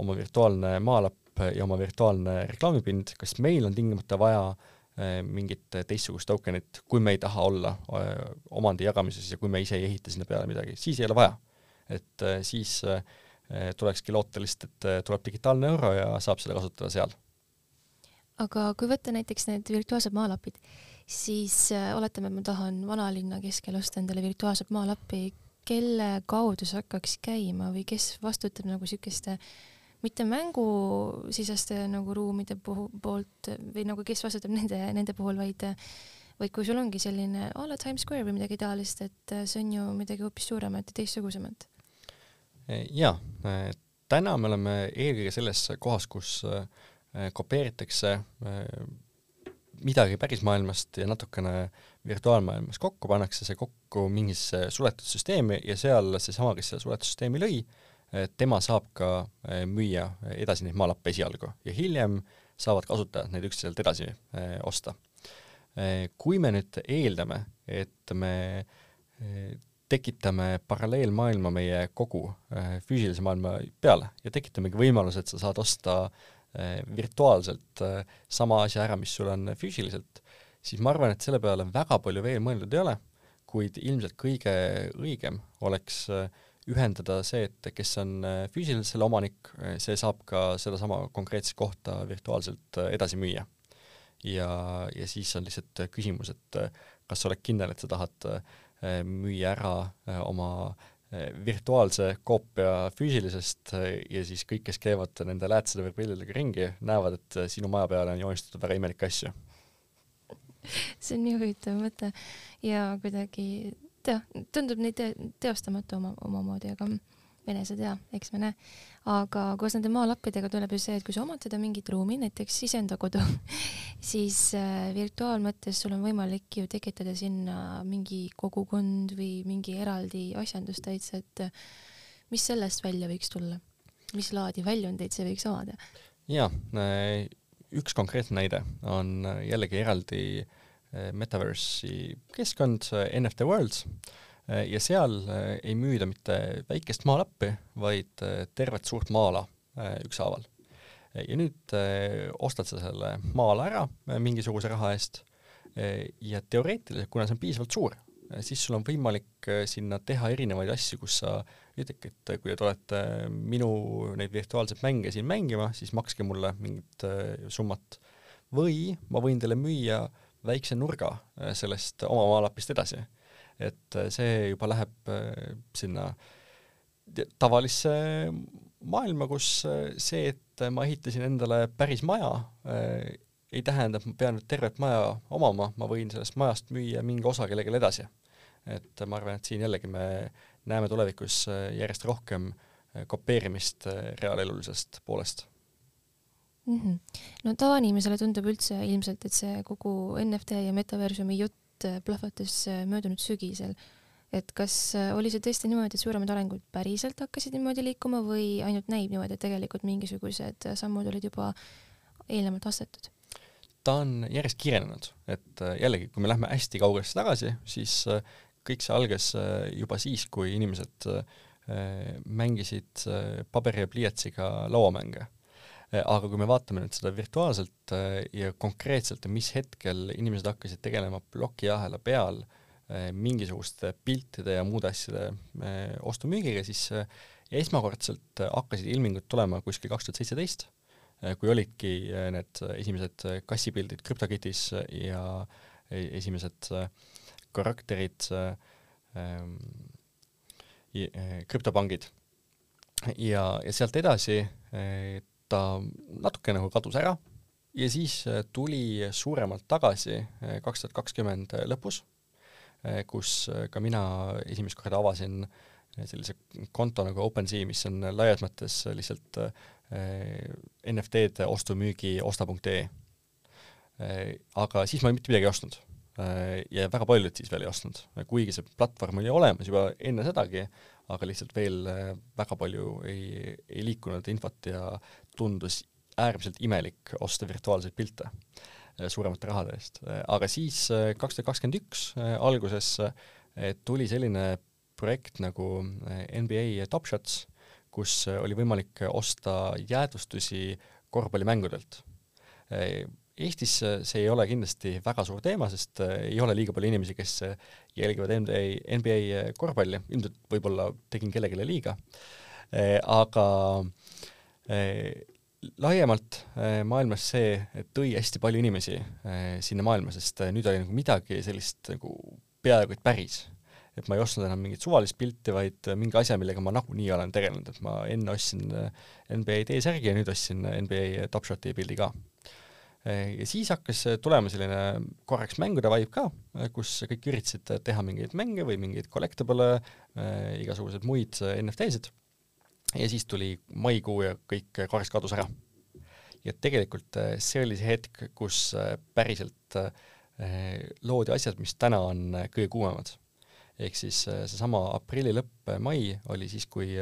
S2: oma virtuaalne maalapp ja oma virtuaalne reklaamipind, kas meil on tingimata vaja mingit teistsugust tokenit, kui me ei taha olla omandi jagamises ja kui me ise ei ehita sinna peale midagi, siis ei ole vaja et äh, siis äh, tulekski loota lihtsalt, et äh, tuleb digitaalne euro ja saab seda kasutada seal.
S1: aga kui võtta näiteks need virtuaalsed maalapid, siis oletame, et ma tahan vanalinna keskel osta endale virtuaalset maalappi, kelle kaudu see hakkaks käima või kes vastutab nagu niisuguste mitte mängusiseste nagu ruumide puhul, poolt või nagu kes vastutab nende, nende puhul, vaid vaid kui sul ongi selline a la Times Square või midagi taolist, et see on ju midagi hoopis suuremat ja teistsugusemat
S2: jaa, täna me oleme eelkõige selles kohas, kus äh, kopeeritakse äh, midagi pärismaailmast ja natukene virtuaalmaailmas kokku, pannakse see kokku mingisse suletud süsteemi ja seal seesama, kes selle suletud süsteemi lõi, äh, tema saab ka müüa edasi neid maalappe esialgu ja hiljem saavad kasutajad neid üksteiselt edasi osta. kui me nüüd eeldame, et me tekitame paralleelmaailma meie kogu füüsilise maailma peale ja tekitamegi võimaluse, et sa saad osta virtuaalselt sama asja ära, mis sul on füüsiliselt, siis ma arvan, et selle peale väga palju veel mõeldud ei ole kuid ilmselt kõige õigem oleks äh, ühendada see, et kes on äh, füüsiliselt selle omanik, äh, see saab ka sedasama konkreetset kohta virtuaalselt edasi müüa. ja, ja siis on lihtsalt küsimus, et kas sa oled kindel, et sa tahad müüa ära oma virtuaalse koopia füüsilisest ja siis kõik, kes käivad nende läätsede või prillidega ringi, näevad, et sinu maja peale on joonistatud väga imelikke asju.
S1: See on nii huvitav mõte. Ja kuidagi tea, tundub neid te teostamatu oma, omamoodi, aga sa tea, eks me näe. aga koos nende maalappidega tuleb ju see, et kui sa omad seda mingit ruumi, näiteks iseenda kodu siis äh, virtuaalmõttes sul on võimalik ju tekitada sinna mingi kogukond või mingi eraldi asjandus täitsa, et äh, mis sellest välja võiks tulla? mis laadi väljundeid see võiks omada?
S2: jaa, äh, üks konkreetne näide on äh, jällegi eraldi äh, Metaverse'i keskkond äh, NFT Worlds ja seal ei müüda mitte väikest maalappi, vaid tervet suurt maala ükshaaval. ja nüüd ostad sa selle maala ära mingisuguse raha eest ja teoreetiliselt, kuna see on piisavalt suur, siis sul on võimalik sinna teha erinevaid asju, kus sa ütlebki, et kui te tulete minu neid virtuaalseid mänge siin mängima, siis makske mulle mingit äh, summat. või ma võin teile müüa väikse nurga äh, sellest oma maalapist edasi. Et äh, see juba läheb sinna tavalisse maailma, kus see, et ma ehitasin endale päris maja, ei tähenda, et ma pean nüüd tervet maja omama, ma võin sellest majast müüa mingi osa kellelegi edasi. et ma arvan, et siin jällegi me näeme tulevikus äh, järjest rohkem äh, kopeerimist äh, reaalelulisest poolest
S1: mm. -hmm. no tavainimesele tundub üldse ilmselt, et see kogu NFT ja metaversumi jutt plahvatas möödunud sügisel. et kas oli see tõesti niimoodi, et suuremad arengud päriselt hakkasid niimoodi liikuma või ainult näib niimoodi, et tegelikult mingisugused sammud olid juba eelnevalt astetud?
S2: ta on järjest kiirenenud, et jällegi, kui me lähme hästi kaugesse tagasi, siis kõik see algas äh, juba siis, kui inimesed äh, mängisid äh, paberi ja pliiatsiga lauamänge. Aga kui me vaatame nüüd seda virtuaalselt ja konkreetselt, mis hetkel inimesed hakkasid tegelema plokiahela peal mingisuguste piltide ja muude asjade ostu-müügiga, siis esmakordselt hakkasid ilmingud tulema kuskil kaks tuhat seitseteist, kui olidki need esimesed kassipildid CryptoKittis ja esimesed äh, karakterid ähm, äh, krüptopangid. ja, ja sealt edasi äh, ta natuke nagu kadus ära. Ja siis äh, tuli suuremalt tagasi kaks tuhat kakskümmend lõpus, kus ka mina esimest korda avasin sellise konto nagu OpenSea, mis on laias mõttes lihtsalt NFT-de ostu-müügi osta.ee. aga siis ma mitte midagi ei ostnud. Äh, ja väga paljud siis veel ei ostnud, kuigi see platvorm oli olemas juba enne sedagi, aga lihtsalt veel äh, väga palju ei, ei liikunud infot ja tundus äärmiselt imelik osta virtuaalseid pilte äh, suuremate rahade eest. aga siis kaks tuhat kakskümmend üks alguses tuli selline projekt nagu NBA Top Shots, kus oli võimalik osta jäädvustusi korvpallimängudelt. Eestis see ei ole kindlasti väga suur teema, sest äh, ei ole liiga palju inimesi, kes äh, jälgivad NBA, NBA äh, korvpalli, ilmselt võib-olla tegin kellelegi liiga, aga laiemalt maailmas see tõi hästi palju inimesi sinna maailma, sest nüüd oli nagu midagi sellist nagu peaaegu et päris. et ma ei ostnud enam mingit suvalist pilti, vaid mingi asja, millega ma nagunii olen tegelenud, et ma enne ostsin NBA T-särgi ja nüüd ostsin NBA Top Shoti pildi ka ja siis hakkas tulema selline korraks mängude vibe ka, kus kõik üritasid teha mingeid mänge või mingeid collectible äh,, igasuguseid muid NFT-sid. Ja siis tuli maikuu ja kõik korraks kadus ära. ja tegelikult äh, see oli see hetk, kus äh, päriselt äh, loodi asjad, mis täna on kõige kuumemad. ehk siis seesama aprilli lõpp, mai oli siis, kui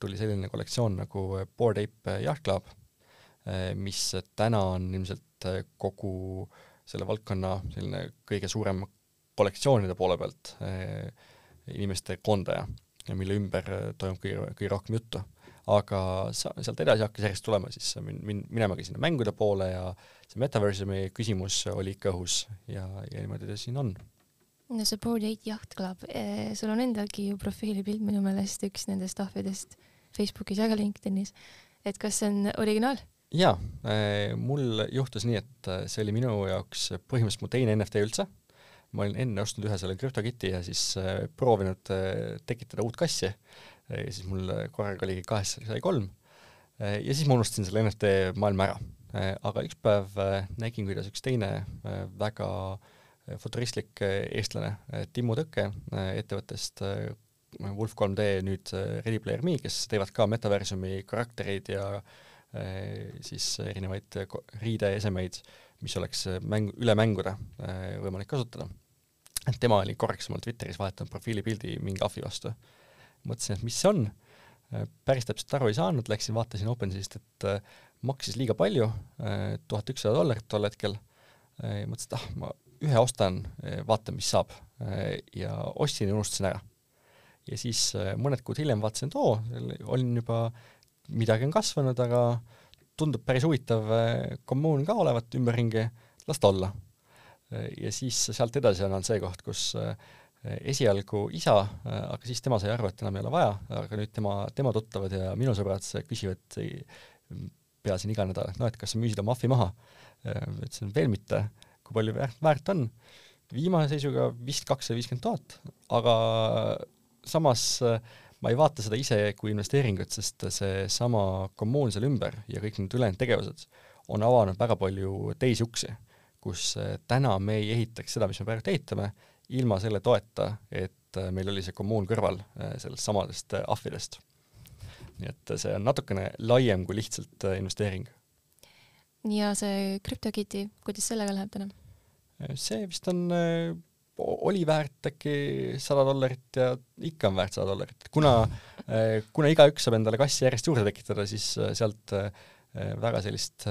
S2: tuli selline kollektsioon nagu Bored Ape Yacht Club mis täna on ilmselt kogu selle valdkonna selline kõige suurem kollektsioonide poole pealt inimeste koondaja, mille ümber toimub kõige, kõige rohkem juttu. aga sa, sealt edasi hakkas järjest tulema siis min-, min-, minemagi sinna mängude poole ja see metaverse'i küsimus oli ikka õhus ja, ja niimoodi ta siin on
S1: no see Board Eight Yacht Club eh,, sul on endalgi ju profiilipilt minu meelest üks nendest ahvidest Facebookis ja ka LinkedInis. et kas see on originaal?
S2: jaa eh,, mul juhtus nii, et see oli minu jaoks põhimõtteliselt mu teine NFT üldse ma olin enne ostnud ühe selle CryptoKiti ja siis äh, proovinud äh, tekitada uut kassi siis mul korraga oligi kahest sai kolm. Äh, ja siis ma unustasin selle NFT maailma ära. aga üks päev nägin, kuidas üks teine väga futuristlik eestlane, Timmu Tõkke ettevõttest Wolf 3D, nüüd Ready Player Me, kes teevad ka metaversumi karaktereid ja siis erinevaid riideesemeid, mis oleks mäng, üle mängude võimalik kasutada et tema oli korraks mul Twitteris vahetanud profiilipildi mingi ahvi vastu. mõtlesin, et mis see on, päris täpselt aru ei saanud, läksin vaatasin OpenSeast, et äh, maksis liiga palju, äh, tuhat ükssada dollarit tol hetkel, äh, mõtlesin, et ah, ma ühe ostan, vaatan, mis saab. ja ostsin ja unustasin ära. ja siis mõned kuud hiljem vaatasin, et oo, olin juba, midagi on kasvanud, aga tundub päris huvitav kommuun ka olevat ümberringi, las ta olla ja siis sealt edasi on olnud see koht, kus eh, esialgu isa, eh, aga siis tema sai aru, et enam ei ole vaja, aga nüüd tema, tema tuttavad ja minu sõbrad küsivad pea siin iga nädal, et noh, et kas sa müüsid oma ahvi maha. Ütlesin veel mitte, kui palju väärt on. viimase seisuga vist kakssada viiskümmend tuhat, aga samas ma ei vaata seda ise kui investeeringut, sest seesama kommuun seal ümber ja kõik need ülejäänud tegevused on avanud väga palju teisi uksi kus äh, täna me ei ehitaks seda, mis me praegu ehitame, ilma selle toeta, et äh, meil oli see kommuun kõrval äh, sellest samadest ahvidest. nii et see on natukene laiem kui lihtsalt investeering.
S1: ja see CryptoKitty, kuidas sellega läheb täna?
S2: see vist on, oli väärt äkki sada dollarit ja ikka on väärt sada dollarit, kuna, kuna igaüks saab endale kassi järjest juurde tekitada, siis sealt väga sellist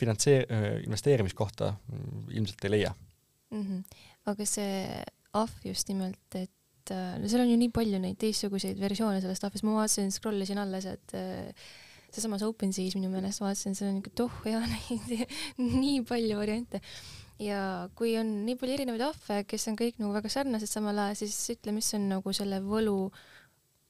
S2: finantseer-, investeerimiskohta mm, ilmselt ei leia
S1: mm. -hmm. aga see ahv just nimelt, et äh, no seal on ju nii palju neid teistsuguseid versioone sellest ahvist, ma vaatasin, scroll isin alles, et äh, seesamas OpenSeas minu meelest vaatasin, seal on ikka toh ja neid nii palju variante. ja kui on nii palju erinevaid ahve, kes on kõik nagu väga sarnased samal ajal, siis ütle, mis on nagu selle võlu äh,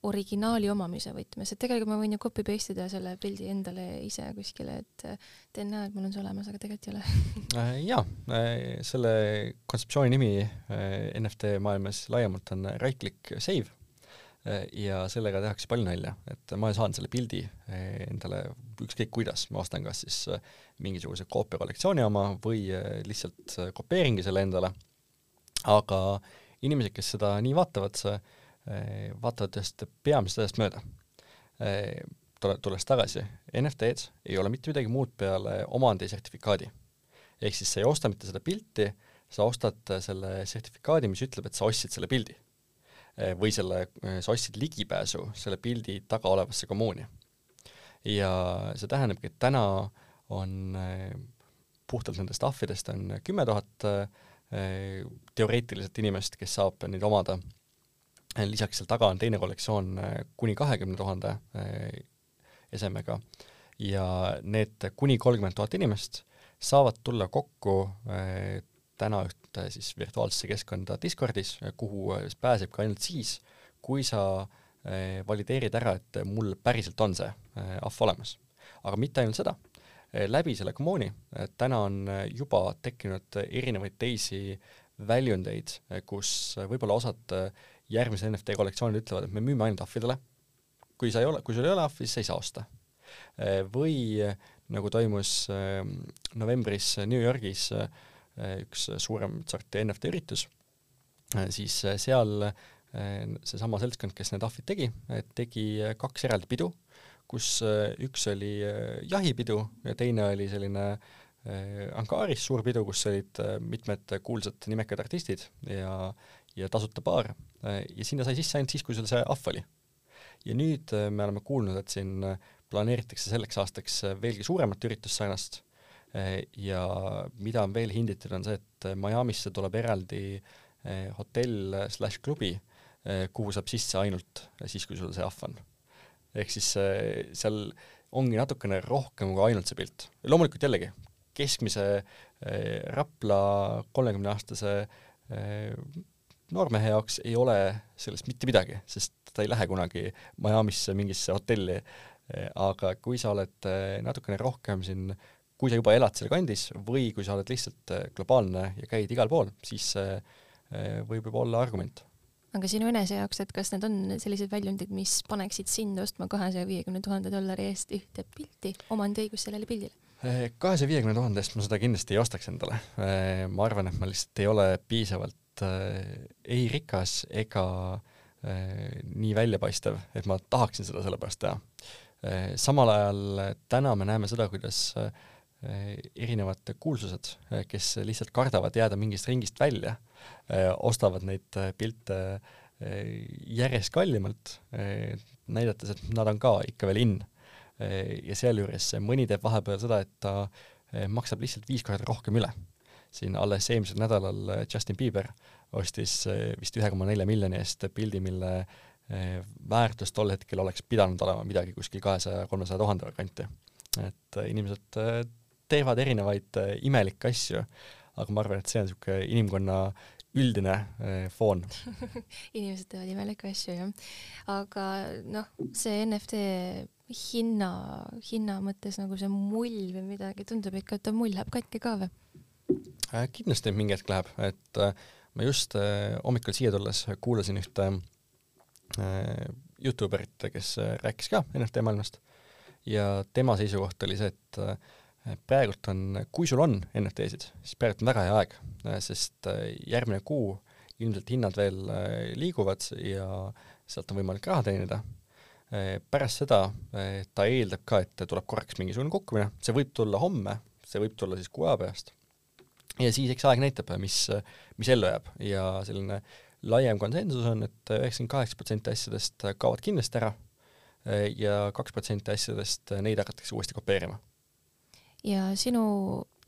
S1: originaali omamise võtmes, et tegelikult ma võin ju copy paste ida selle pildi endale ise kuskile, et teen näo, et mul on see olemas, aga tegelikult ei ole.
S2: Äh, jaa, äh, selle kontseptsiooni nimi äh, NFT maailmas laiemalt on right click save ja sellega tehakse palju nalja, et ma saan selle pildi endale ükskõik kuidas, ma ostan kas siis mingisuguse koopia kollektsiooni oma või lihtsalt kopeeringi selle endale, aga inimesed, kes seda nii vaatavad, see Eh, vaatavad ühest peamisest asjast mööda. Eh, tulles tagasi, NFT-d ei ole mitte midagi muud peale omandisertifikaadi. ehk siis sa ei osta mitte seda pilti, sa ostad selle sertifikaadi, mis ütleb, et sa ostsid selle pildi. Eh, või selle, sa ostsid ligipääsu selle pildi taga olevasse kommuuni. ja see tähendabki, et täna on puhtalt nendest ahvidest on kümme tuhat teoreetiliselt inimest, kes saab neid omada lisaks seal taga on teine kollektsioon äh, kuni kahekümne tuhande äh, esemega ja need kuni kolmkümmend tuhat inimest saavad tulla kokku täna ühte siis virtuaalsesse keskkonda Discordis, kuhu pääseb ka ainult siis, kui sa valideerid ära, et mul päriselt on see ahv olemas. aga mitte ainult seda, läbi selle kommuuni täna on juba tekkinud erinevaid teisi väljundeid, kus võib-olla osad järgmised NFT kollektsioonid ütlevad, et me müüme ainult ahvidele, kui sa ei ole, kui sul ei ole ahvi, siis sa ei saa osta. Eh, või nagu toimus ehm, novembris New Yorgis eh, üks suurem sorti NFT üritus, eh, siis seal seesama seltskond, kes need ahvid tegi, tegi kaks eraldi pidu, kus üks oli jahipidu ja teine oli selline Ankaris suur pidu, kus olid mitmed kuulsad nimekad artistid ja ja tasuta baar ja sinna sai sisse ainult siis, kui sul see ahv oli. ja nüüd äh, me oleme kuulnud, et siin äh, planeeritakse selleks aastaks veelgi suuremat üritust sarnast ja mida on veel hinditud, on see, et Miami'sse tuleb eraldi hotell slaš klubi, kuhu saab sisse ainult siis, kui sul see ahv on. ehk siis seal ongi natukene rohkem kui ainult see pilt. loomulikult jällegi, keskmise Rapla kolmekümne-aastase noormehe jaoks ei ole sellest mitte midagi, sest ta ei lähe kunagi Miami'sse mingisse hotelli, aga kui sa oled eh, natukene rohkem siin, kui sa juba elad seal kandis või kui sa oled lihtsalt eh, globaalne ja käid igal pool, siis see eh, võib juba olla argument.
S1: aga sinu enese jaoks, et kas need on sellised väljundid, mis paneksid sind ostma kahesaja viiekümne tuhande dollari eest ühte pilti, omandiõigust sellele pildile?
S2: kahesaja viiekümne tuhande eest ma seda kindlasti ei ostaks endale. ma arvan, et ma lihtsalt ei ole piisavalt ei rikas ega Äh, nii väljapaistev, et ma tahaksin seda sellepärast teha. Äh, samal ajal täna me näeme seda, kuidas erinevad kuulsused, kes lihtsalt kardavad jääda mingist ringist välja, ostavad neid pilte järjest kallimalt, näidates, et nad on ka ikka veel in. ja sealjuures mõni teeb vahepeal seda, et ta maksab lihtsalt viis korda rohkem üle. Siin alles eelmisel nädalal Justin Bieber ostis eh, vist ühe koma nelja miljoni eest pildi, mille eh, väärtus tol hetkel oleks pidanud olema midagi kuskil kahesaja, kolmesaja tuhande kanti. et inimesed teevad erinevaid imelikke asju, aga ma arvan, et see on niisugune inimkonna üldine foon
S1: inimesed teevad imelikke asju, jah. aga noh, see NFT hinna, hinna mõttes nagu see mull või midagi, tundub ikka, et mull läheb katki ka või?
S2: Kindlasti mingi hetk läheb, et äh, ma just äh, hommikul siia tulles kuulasin ühte äh, Youtuberit, kes äh, rääkis ka NFT maailmast. Ja tema seisukoht oli see, et äh, praegult on, kui sul on NFT-sid, siis praegult on väga hea aeg, äh, sest äh, järgmine kuu ilmselt hinnad veel äh, liiguvad ja sealt on võimalik raha teenida. Äh,. pärast seda äh, ta eeldab ka, et tuleb korraks mingisugune kukkumine, see võib tulla homme, see võib tulla siis kuu aja pärast ja siis eks aeg näitab, mis, mis ellu jääb. Ja selline laiem konsensus on et, et üheksakümmend kaheksa protsenti asjadest kaovad kindlasti ära ja kaks protsenti asjadest, neid hakatakse uuesti kopeerima.
S1: ja sinu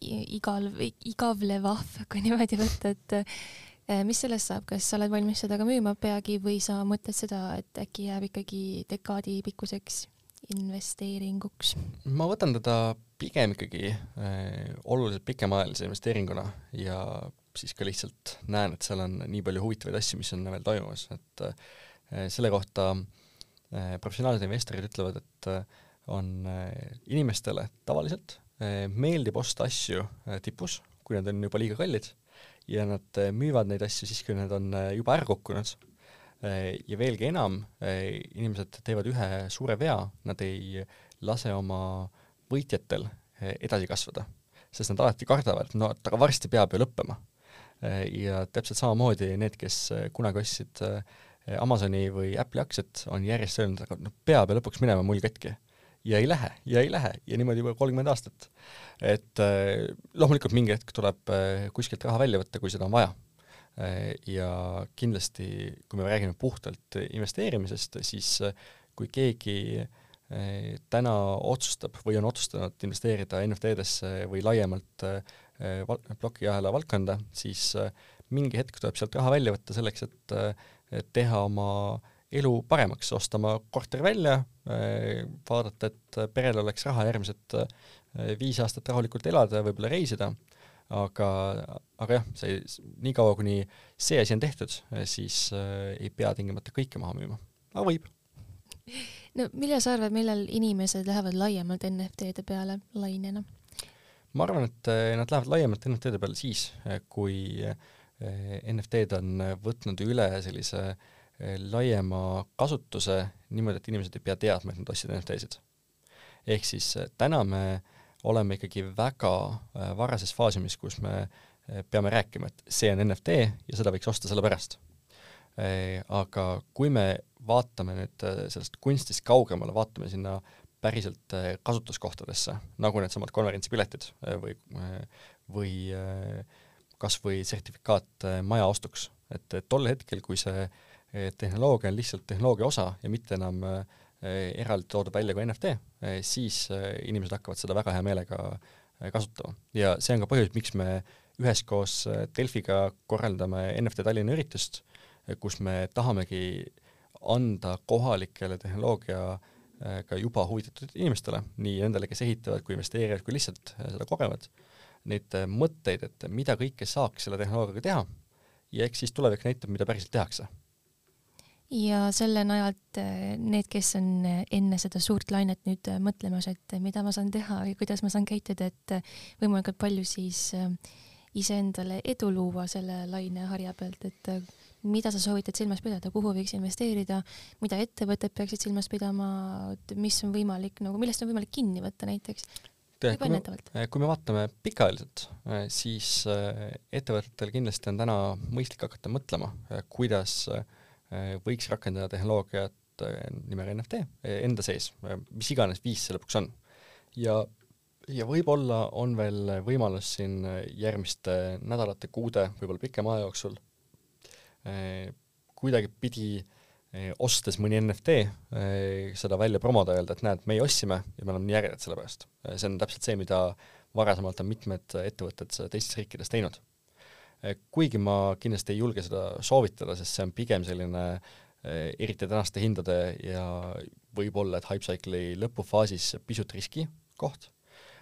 S1: igal, igavlev ahv, kui niimoodi võtta, et eh, mis sellest saab, kas sa oled valmis seda ka müüma peagi või sa mõtled seda, et äkki jääb ikkagi dekaadi pikkuseks investeeringuks?
S2: ma võtan teda pigem ikkagi äh, oluliselt pikemaajalise investeeringuna ja siis ka lihtsalt näen, et seal on nii palju huvitavaid asju, mis on veel toimumas, et äh, selle kohta äh, professionaalsed investorid ütlevad, et äh, on äh, inimestele tavaliselt äh, meeldib osta asju äh, tipus, kui nad on juba liiga kallid ja nad äh, müüvad neid asju siis, kui need on äh, juba ära kukkunud ja veelgi enam, äh, inimesed teevad ühe suure vea, nad ei lase oma võitjatel eh, edasi kasvada, sest nad alati kardavad, no aga varsti peab ju lõppema. Ja täpselt samamoodi need, kes kunagi ostsid Amazoni või Apple'i aktsiat, on järjest öelnud, aga noh, peab ju lõpuks minema mull katki. ja ei lähe, ja ei lähe ja niimoodi juba kolmkümmend aastat. et loomulikult mingi hetk tuleb kuskilt raha välja võtta, kui seda on vaja ja kindlasti, kui me räägime puhtalt investeerimisest, siis kui keegi täna otsustab või on otsustanud investeerida NFT-desse või laiemalt plokiahela valdkonda, siis mingi hetk tuleb sealt raha välja võtta selleks, et teha oma elu paremaks, osta oma korter välja, vaadata, et perel oleks raha järgmised viis aastat rahulikult elada ja võib-olla reisida, aga, aga jah, see, niikaua kuni see asi on tehtud, siis ei pea tingimata kõike maha müüma, aga võib
S1: no millal sa arvad, millal inimesed lähevad laiemalt NFT-de peale lainena?
S2: ma arvan, et eh, nad lähevad laiemalt NFT-de peale siis, eh, kui eh, NFT-d on võtnud üle sellise laiema kasutuse niimoodi, et inimesed ei pea teadma, et nad ostsid NFT-sid. ehk siis täna me oleme ikkagi väga varases faasimis, kus me peame rääkima, et see on NFT ja seda võiks osta sellepärast. aga kui me vaatame nüüd äh, sellest kunstist kaugemale, vaatame sinna päriselt äh, kasutuskohtadesse, nagu needsamad konverentsipiletid äh, või, või kas või sertifikaat maja ostuks. et tol hetkel, kui see tehnoloogia on lihtsalt tehnoloogia osa ja mitte enam eraldi toodud välja kui NFT, siis inimesed hakkavad seda väga hea meelega kasutama. Ja see on ka põhjus, miks me üheskoos Delfiga korraldame NFT Tallinna üritust, kus me tahamegi anda kohalikele tehnoloogiaga juba huvitatud inimestele, nii nendele, kes ehitavad, kui investeerivad, kui lihtsalt seda kogevad, neid mõtteid, et mida kõike saaks selle tehnoloogiaga teha. Ja eks siis tulevik näitab, mida päriselt tehakse
S1: ja selle najalt eh, need, kes on eh, enne seda suurt lainet nüüd eh, mõtlemas, et mida ma saan teha või kuidas ma saan käituda, et võimalikult palju siis iseendale edu luua selle laineharja pealt, et mida sa soovitad silmas pidada, kuhu võiks investeerida, mida ettevõtted peaksid silmas pidama, mis on võimalik nagu, millest on võimalik kinni võtta näiteks?
S2: kui me, kui me vaatame pikaajaliselt, siis ettevõtetel kindlasti on täna mõistlik hakata mõtlema, kuidas Äh, võiks rakendada tehnoloogiat äh, nimega NFT äh, enda sees, mis iganes viis see lõpuks on. ja, ja võib-olla on veel võimalus siin järgmiste nädalate, kuude, võib-olla pikema aja jooksul kuidagipidi ostes mõni NFT, seda välja promoda, öelda, et näed, meie ostsime ja me oleme nii ägedad selle pärast. see on täpselt see, mida varasemalt on mitmed ettevõtted teistes riikides teinud kuigi ma kindlasti ei julge seda soovitada, sest see on pigem selline eh, eriti tänaste hindade ja võib-olla, et Hypecycle'i lõpufaasis pisut riski koht.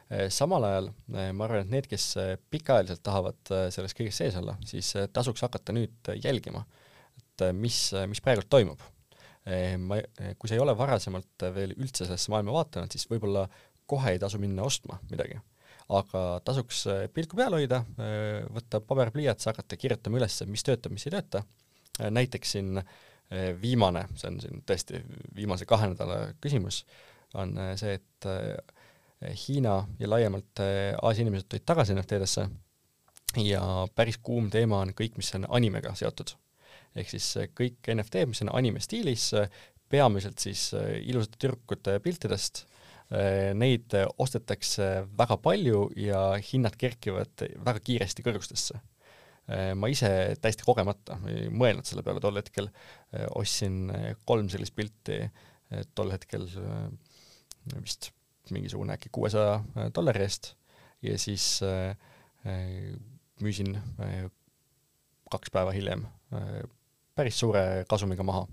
S2: Eh, samal ajal ma arvan, et need, kes pikaajaliselt tahavad selles kõiges sees olla, siis tasuks hakata nüüd jälgima, et mis, mis praegult toimub. ma, kui sa ei ole varasemalt veel üldse sellesse maailma vaadanud, siis võib-olla kohe ei tasu minna ostma midagi aga tasuks äh, pilku peal hoida, äh, võtta paber-pliiats, hakata kirjutama üles, mis töötab, mis ei tööta. Äh, näiteks siin viimane, see on siin tõesti viimase kahe nädala küsimus, on see, et Hiina ja laiemalt Aasia inimesed tulid tagasi NFT-desse ja päris kuum teema on kõik, mis on animega seotud. ehk siis kõik NFT-d, mis on anime stiilis, peamiselt siis ilusate tüdrukute piltidest neid ostetakse väga palju ja hinnad kerkivad väga kiiresti kõrgustesse. Äh, ma ise täiesti kogemata ei mõelnud selle peale, tol hetkel äh, ostsin kolm sellist pilti, tol hetkel vist mingisugune äkki kuuesaja dollari eest ja siis müüsin kaks päeva hiljem päris suure kasumiga maha.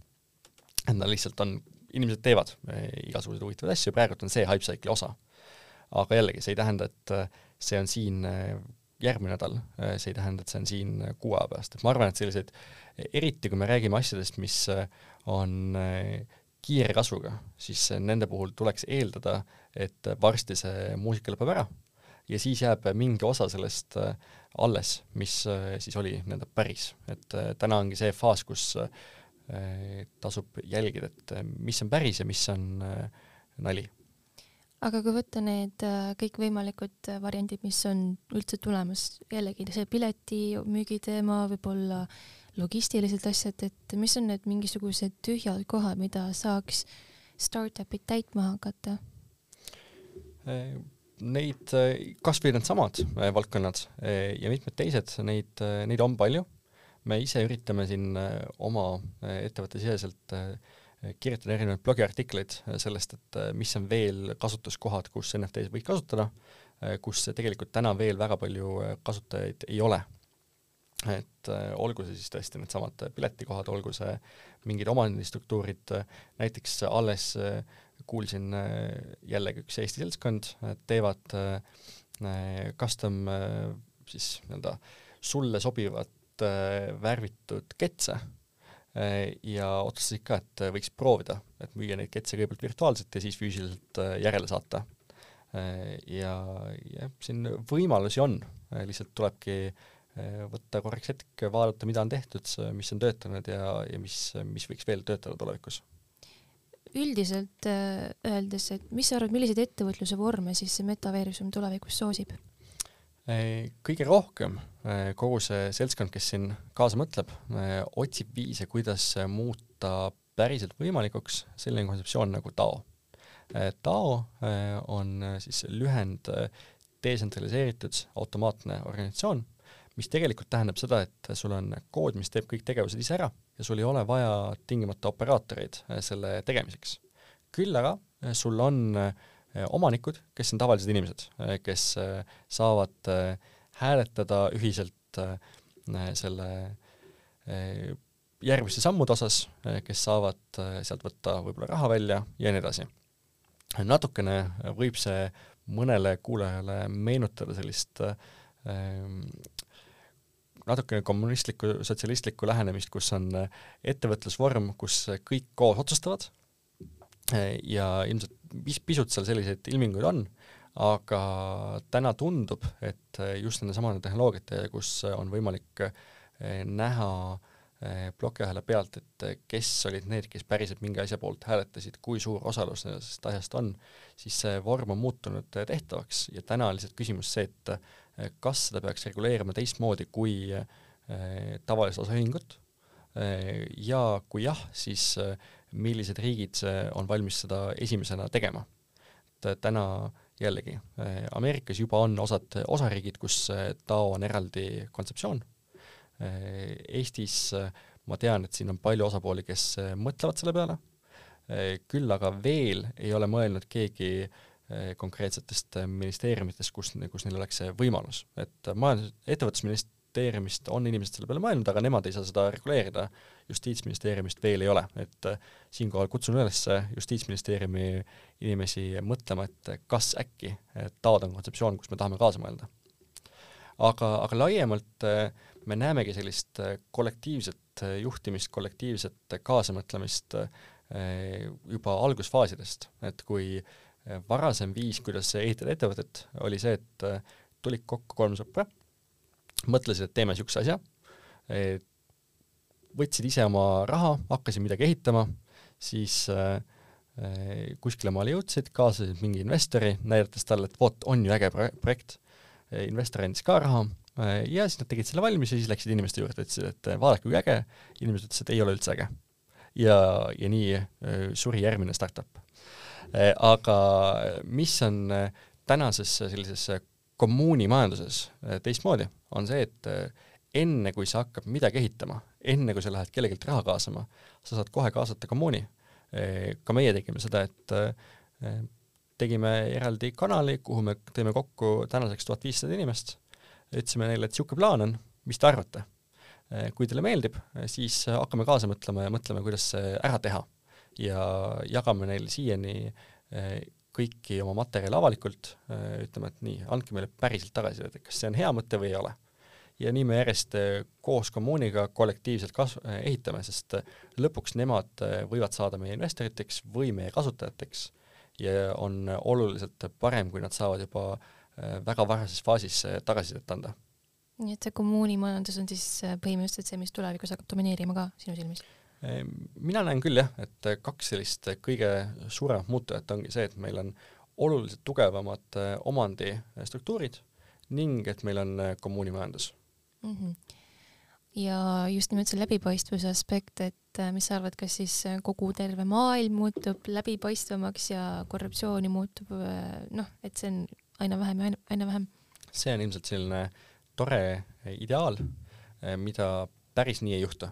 S2: et nad lihtsalt on inimesed teevad eh, igasuguseid huvitavaid asju, praegult on see Hypecycle'i osa. aga jällegi, see ei tähenda, et eh, see on siin eh, järgmine nädal, see ei tähenda, et see on siin kuu aja pärast, et ma arvan, et selliseid, eriti kui me räägime asjadest, mis on kiire kasvuga, siis nende puhul tuleks eeldada, et varsti see muusika lõpeb ära ja siis jääb mingi osa sellest alles, mis siis oli nii-öelda päris, et täna ongi see faas, kus tasub jälgida, et äh, mis on päris ja mis on äh, nali.
S1: aga kui võtta need kõikvõimalikud variandid, mis on üldse tulemas, jällegi see piletimüügi teema, võib-olla logistilised asjad, et mis on need mingisugused tühjad kohad, mida saaks startup'id täitma hakata?
S2: Neid, kas või needsamad valdkonnad ja mitmed teised, neid, neid on palju me ise üritame siin äh, oma äh, ettevõtte siseselt äh, kirjutada erinevaid blogiartikleid sellest, et mis on veel kasutuskohad, kus NFT-sid võiks kasutada, kus tegelikult täna veel väga palju kasutajaid ei ole. et olgu see siis tõesti needsamad piletikohad, olgu see mingid omandistruktuurid, näiteks alles kuulsin jällegi üks Eesti seltskond teevad custom siis nii-öelda sulle sobivat Äh, värvitud ketse äh, ja otsustasid ka, et võiks proovida, et müüa neid ketse kõigepealt virtuaalselt ja siis füüsiliselt äh, järele saata. ja, ja siin võimalusi on, lihtsalt tulebki võtta korraks hetk, vaadata, mida on tehtud, mis on töötanud ja, ja mis, mis võiks veel töötada tulevikus
S1: üldiselt öeldes, et mis sa arvad, milliseid ettevõtluse vorme siis see metaversum tulevikus soosib?
S2: Kõige rohkem kogu see seltskond, kes siin kaasa mõtleb, otsib viise, kuidas muuta päriselt võimalikuks selline kontseptsioon nagu DAO. DAO on siis lühend detsentraliseeritud automaatne organisatsioon, mis tegelikult tähendab seda, et sul on kood, mis teeb kõik tegevused ise ära ja sul ei ole vaja tingimata operaatoreid selle tegemiseks. küll aga sul on omanikud, kes on tavalised inimesed, kes saavad hääletada ühiselt selle järgmiste sammude osas, kes saavad sealt võtta võib-olla raha välja ja nii edasi. natukene võib see mõnele kuulajale meenutada sellist natukene kommunistlikku, sotsialistlikku lähenemist, kus on ettevõtlusvorm, kus kõik koos otsustavad ja ilmselt pisut seal selliseid ilminguid on, aga täna tundub, et just nende samade tehnoloogiate, kus on võimalik näha äh, Eh, plokiahela pealt, et eh, kes olid need, kes päriselt mingi asja poolt hääletasid, kui suur osalus sellest asjast on, siis see vorm on muutunud eh, tehtavaks ja täna on lihtsalt küsimus see, et kas seda peaks reguleerima teistmoodi kui tavalist osaühingut ja kui jah, siis millised riigid on valmis seda esimesena tegema. et täna jällegi, Ameerikas juba on osad osariigid, kus DAO on eraldi kontseptsioon. Äh, Eestis äh, ma tean, et siin on palju osapooli, kes äh, mõtlevad selle peale, küll aga veel ei ole mõelnud keegi konkreetsetest ministeeriumitest, kus, kus neil oleks see võimalus, et majandus, ettevõtlusministeeriumist on inimesed selle peale mõelnud, aga nemad ei saa seda reguleerida, justiitsministeeriumist veel ei ole, et siinkohal kutsun üles Justiitsministeeriumi inimesi mõtlema, et kas äkki taoda on kontseptsioon, kus me tahame kaasa mõelda. aga, aga laiemalt äh, me näemegi sellist äh, kollektiivset äh, juhtimist, kollektiivset äh, kaasamõtlemist juba algusfaasidest, et kui varasem viis, kuidas ehitada ettevõtet, oli see, et tulid kokku kolm sõpra, mõtlesid, et teeme niisuguse asja, võtsid ise oma raha, hakkasid midagi ehitama, siis kuskile maale jõudsid, kaasasid mingi investori, näidates talle, et vot, on ju äge projekt, investor andis ka raha Äh, ja siis nad tegid selle valmis ja siis läksid inimeste juurde, ütlesid, et äh, vaadake, kui äge, inimesed ütlesid, et ei ole üldse äge. ja, ja nii äh, suri järgmine startup. aga mis on tänases sellises kommuunimajanduses teistmoodi, on see, et enne, kui sa hakkad midagi ehitama, enne kui sa lähed kellelgi raha kaasama, sa saad kohe kaasata kommuuni. ka meie tegime seda, et tegime eraldi kanali, kuhu me tõime kokku tänaseks tuhat viissada inimest ütlesime neile, et niisugune plaan on, mis te arvate? Kui teile meeldib, siis hakkame kaasa mõtlema ja mõtleme, kuidas see ära teha. ja jagame neile siiani kõiki oma materjale avalikult, ütleme, et nii, andke meile päriselt tagasisidet, et kas see on hea mõte või ei ole. ja nii me järjest koos kommuuniga kollektiivselt kas-, ehitame, sest lõpuks nemad võivad saada meie investoriteks või meie kasutajateks ja on oluliselt parem, kui nad saavad juba äh, Äh, väga varases faasis tagasisidet anda.
S1: nii et see kommuunimajandus on siis äh, põhimõtteliselt see, mis tulevikus hakkab domineerima ka sinu silmis?
S2: Äh, mina näen küll jah, et kaks sellist kõige suuremat muutujat ongi see, et meil on oluliselt tugevamad omandistruktuurid ning et meil on kommuunimajandus mm.
S1: -hmm. ja just nimelt see läbipaistvuse aspekt, et mis sa arvad, kas siis kogu terve maailm muutub läbipaistvamaks ja korruptsiooni muutub noh, et see on aina vähem ja aina, aina vähem.
S2: see on ilmselt selline tore ideaal, eh, mida päris nii ei juhtu.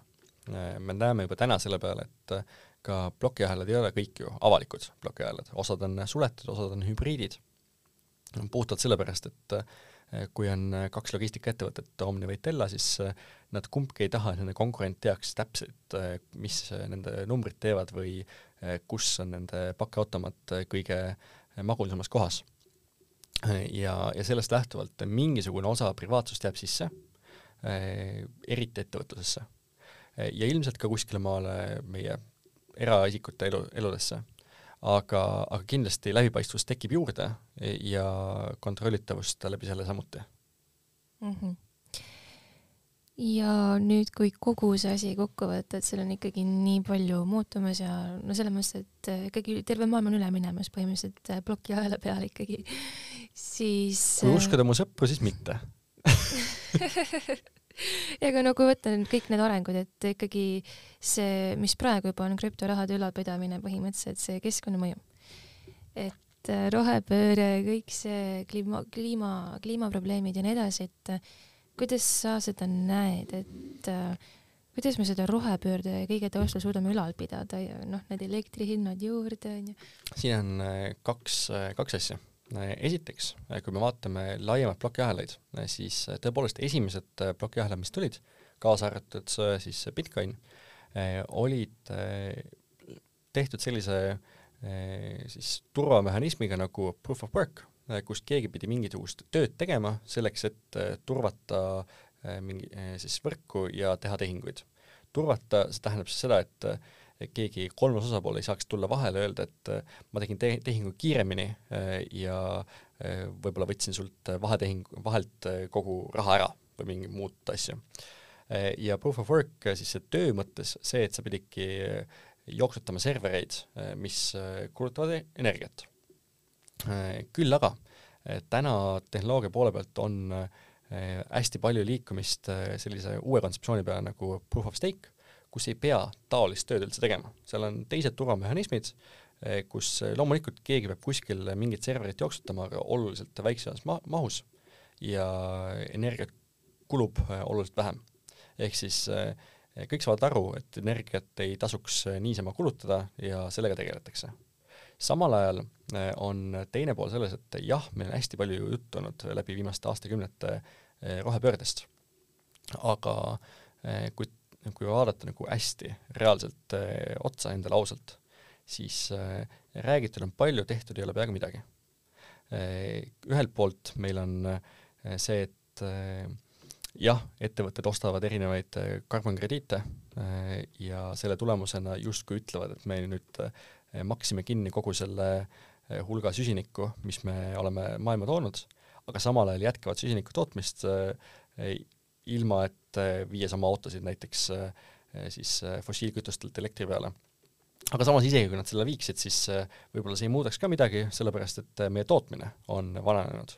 S2: Eh, me näeme juba täna selle peale, et eh, ka plokiahelad ei ole kõik ju avalikud plokiahelad, osad on suletud, osad on hübriidid. puhtalt sellepärast, et kui on kaks logistikaettevõtet, Omni või Tella, siis nad kumbki ei taha, et nende konkurent teaks täpselt, mis nende numbrid teevad või kus on nende pakiautomaat kõige magusamas kohas ja, ja sellest lähtuvalt mingisugune osa privaatsust jääb sisse, eriti ettevõtlusesse. Ja ilmselt ka kuskile maale meie eraisikute elu, eludesse. aga, aga kindlasti läbipaistvus tekib juurde ja kontrollitavust läbi selle samuti mm.
S1: -hmm ja nüüd, kui kogu see asi kokku võtta, et seal on ikkagi nii palju muutumas ja no selles mõttes, et äh, ikkagi terve maailm on üle minemas põhimõtteliselt äh, plokiahela peale ikkagi, siis
S2: kui äh, uskuda mu sõpru, siis mitte
S1: ja aga no kui võtta nüüd kõik need arengud, et ikkagi see, mis praegu juba on krüptorahade ülalpidamine põhimõtteliselt, see keskkonnamõju. et rohepööre, kõik see kliima, kliima, kliimaprobleemid ja nii edasi, et kuidas sa seda näed, et äh, kuidas me seda rohepöörde kõige taustal suudame ülal pidada ja noh, need elektrihinnad juurde onju.
S2: siin on äh, kaks, äh, kaks asja. Äh, esiteks, kui me vaatame laiemaid plokiahelaid, siis tõepoolest esimesed plokiahelad, mis tulid, kaasa arvatud siis Bitcoin, olid tehtud sellise siis turvamehhanismiga nagu proof of work, kus keegi pidi mingisugust tööd tegema selleks, et turvata mingi siis võrku ja teha tehinguid. Turvata, see tähendab siis seda, et keegi kolmas osapool ei saaks tulla vahele, öelda, et ma tegin te tehingu kiiremini äh, ja äh, võib-olla võtsin sult vahetehing, vahelt äh, kogu raha ära või mingi muud asja. ja proof of work siis see töö mõttes, see, et sa pididki jooksutama servereid, mis kulutavad e-, energiat. küll aga täna tehnoloogia poole pealt on äh, Äh, hästi palju liikumist äh, sellise uue kontseptsiooni peale nagu proof of stake, kus ei pea taolist tööd üldse tegema, seal on teised turvamehhanismid, äh, kus loomulikult keegi peab kuskil mingit serverit jooksutama, aga oluliselt väiksemas ma-, mahus ja energiat kulub oluliselt vähem. ehk siis kõik saavad aru, et energiat ei tasuks niisama kulutada ja sellega tegeletakse. samal ajal on teine pool selles, et jah, meil on hästi palju juttu olnud läbi viimaste aastakümnete Eh, rohepöördest. aga eh, kui, kui vaadata nagu hästi reaalselt eh, otsa endale ausalt, siis räägitud on palju, tehtud ei ole peaaegu midagi. ühelt poolt meil on see, et jah, ettevõtted ostavad erinevaid karbonkrediite ja selle tulemusena justkui ütlevad, et me nüüd maksime kinni kogu selle hulga süsinikku, mis me oleme maailma toonud aga samal ajal jätkavad süsiniku tootmist äh, ilma, et äh, viies oma autosid näiteks äh, siis fossiilkütustelt elektri peale. aga samas isegi, kui nad selle viiksid, siis võib-olla see ei muudaks ka midagi, sellepärast et meie tootmine on vananenud.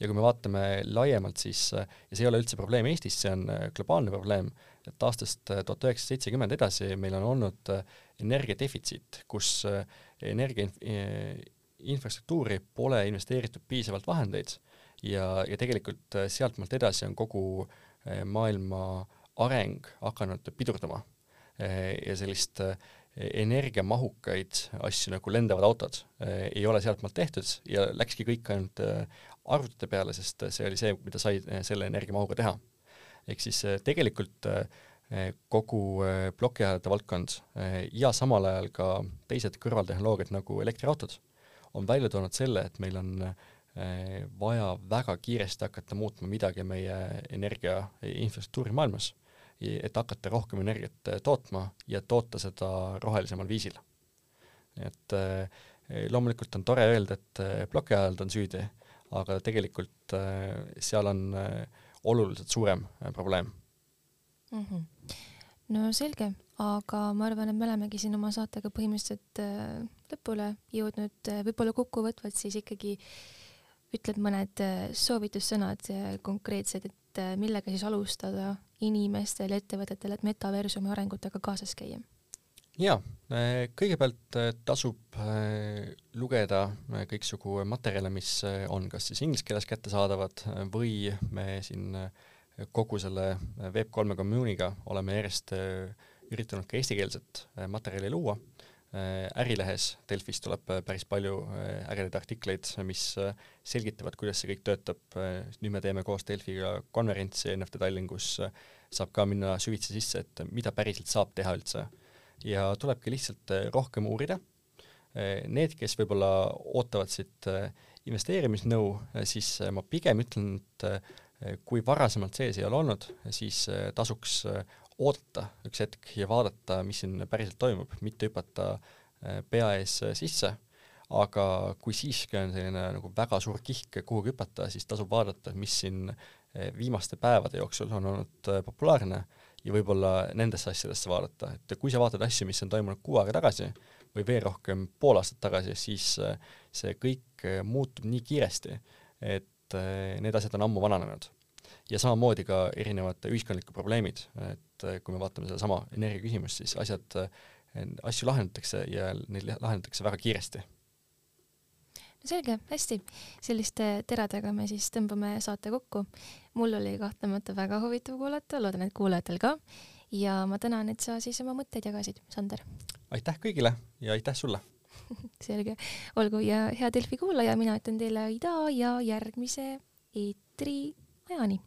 S2: ja kui me vaatame laiemalt, siis, ja see ei ole üldse probleem Eestis, see on globaalne probleem, et aastast tuhat üheksasada seitsekümmend edasi meil on olnud energiadefitsiit, kus energia infrastruktuuri pole investeeritud piisavalt vahendeid ja, ja tegelikult äh, sealtmaalt edasi on kogu äh, maailma areng hakanud pidurdama. Äh, ja sellist energiamahukaid asju nagu lendavad autod ei ole sealtmaalt tehtud ja läkski kõik ainult arvutite peale, sest see oli see, mida sai selle energiamahuga teha. ehk siis tegelikult kogu plokiahelate valdkond ja samal ajal ka teised kõrvaltehnoloogiad nagu elektriautod on välja toonud selle, et meil on äh, Eh, vaja väga kiiresti hakata muutma midagi meie energia infrastruktuuri maailmas, et hakata rohkem energiat eh, tootma ja toota seda rohelisemal viisil. et eh, loomulikult on tore öelda, et plokiajald on süüdi, aga tegelikult seal on oluliselt suurem probleem
S1: mm. -hmm. no selge, aga ma arvan, et me olemegi siin oma saatega põhimõtteliselt lõpule jõudnud, võib-olla kokkuvõtvalt siis ikkagi äh, ütled mõned äh, soovitussõnad äh, konkreetsed, et äh, millega siis alustada inimestel, ettevõtetel, et metaversumi arengutega kaasas käia?
S2: jaa, kõigepealt tasub lugeda kõiksugu materjale, mis on kas siis inglise keeles kättesaadavad või me siin kogu selle Web3 community'ga oleme järjest üritanud ka eestikeelset materjali luua ärilehes Delfis tuleb äh, päris palju äh, ägedaid artikleid, mis selgitavad, kuidas see kõik töötab. nüüd me teeme koos Delfiga konverentsi NFT Tallinn, kus saab ka minna süvitsi sisse, et mida päriselt saab teha üldse. ja tulebki lihtsalt rohkem uurida. Need, kes võib-olla ootavad siit investeerimisnõu, siis ma pigem ütlen, et kui varasemalt sees ei ole olnud, siis tasuks oodata üks hetk ja vaadata, mis siin päriselt toimub, mitte hüpata äh, pea ees äh, sisse, aga kui siiski on selline nagu väga suur kihk kuhugi hüpata, siis tasub vaadata, mis siin äh, viimaste päevade jooksul on olnud populaarne ja võib-olla nendesse asjadesse vaadata, et kui sa vaatad asju, mis on toimunud kuu aega tagasi või veel rohkem pool aastat tagasi, siis see kõik muutub nii kiiresti, et need asjad on ammu vananenud. Ja samamoodi ka erinevad ühiskondlikud probleemid, et eh, kui me vaatame sedasama energia küsimust, siis asjad, eh, asju lahendatakse ja neid lahendatakse väga kiiresti.
S1: no selge, hästi. selliste teradega me siis tõmbame saate kokku. mul oli kahtlemata väga huvitav kuulata, loodan, et kuulajatel ka. ja ma tänan, et sa siis oma mõtteid jagasid, Sander.
S2: aitäh kõigile ja aitäh sulle
S1: selge, olgu ja hea Delfi kuulaja, mina ütlen teile ida ja järgmise eetri ajani.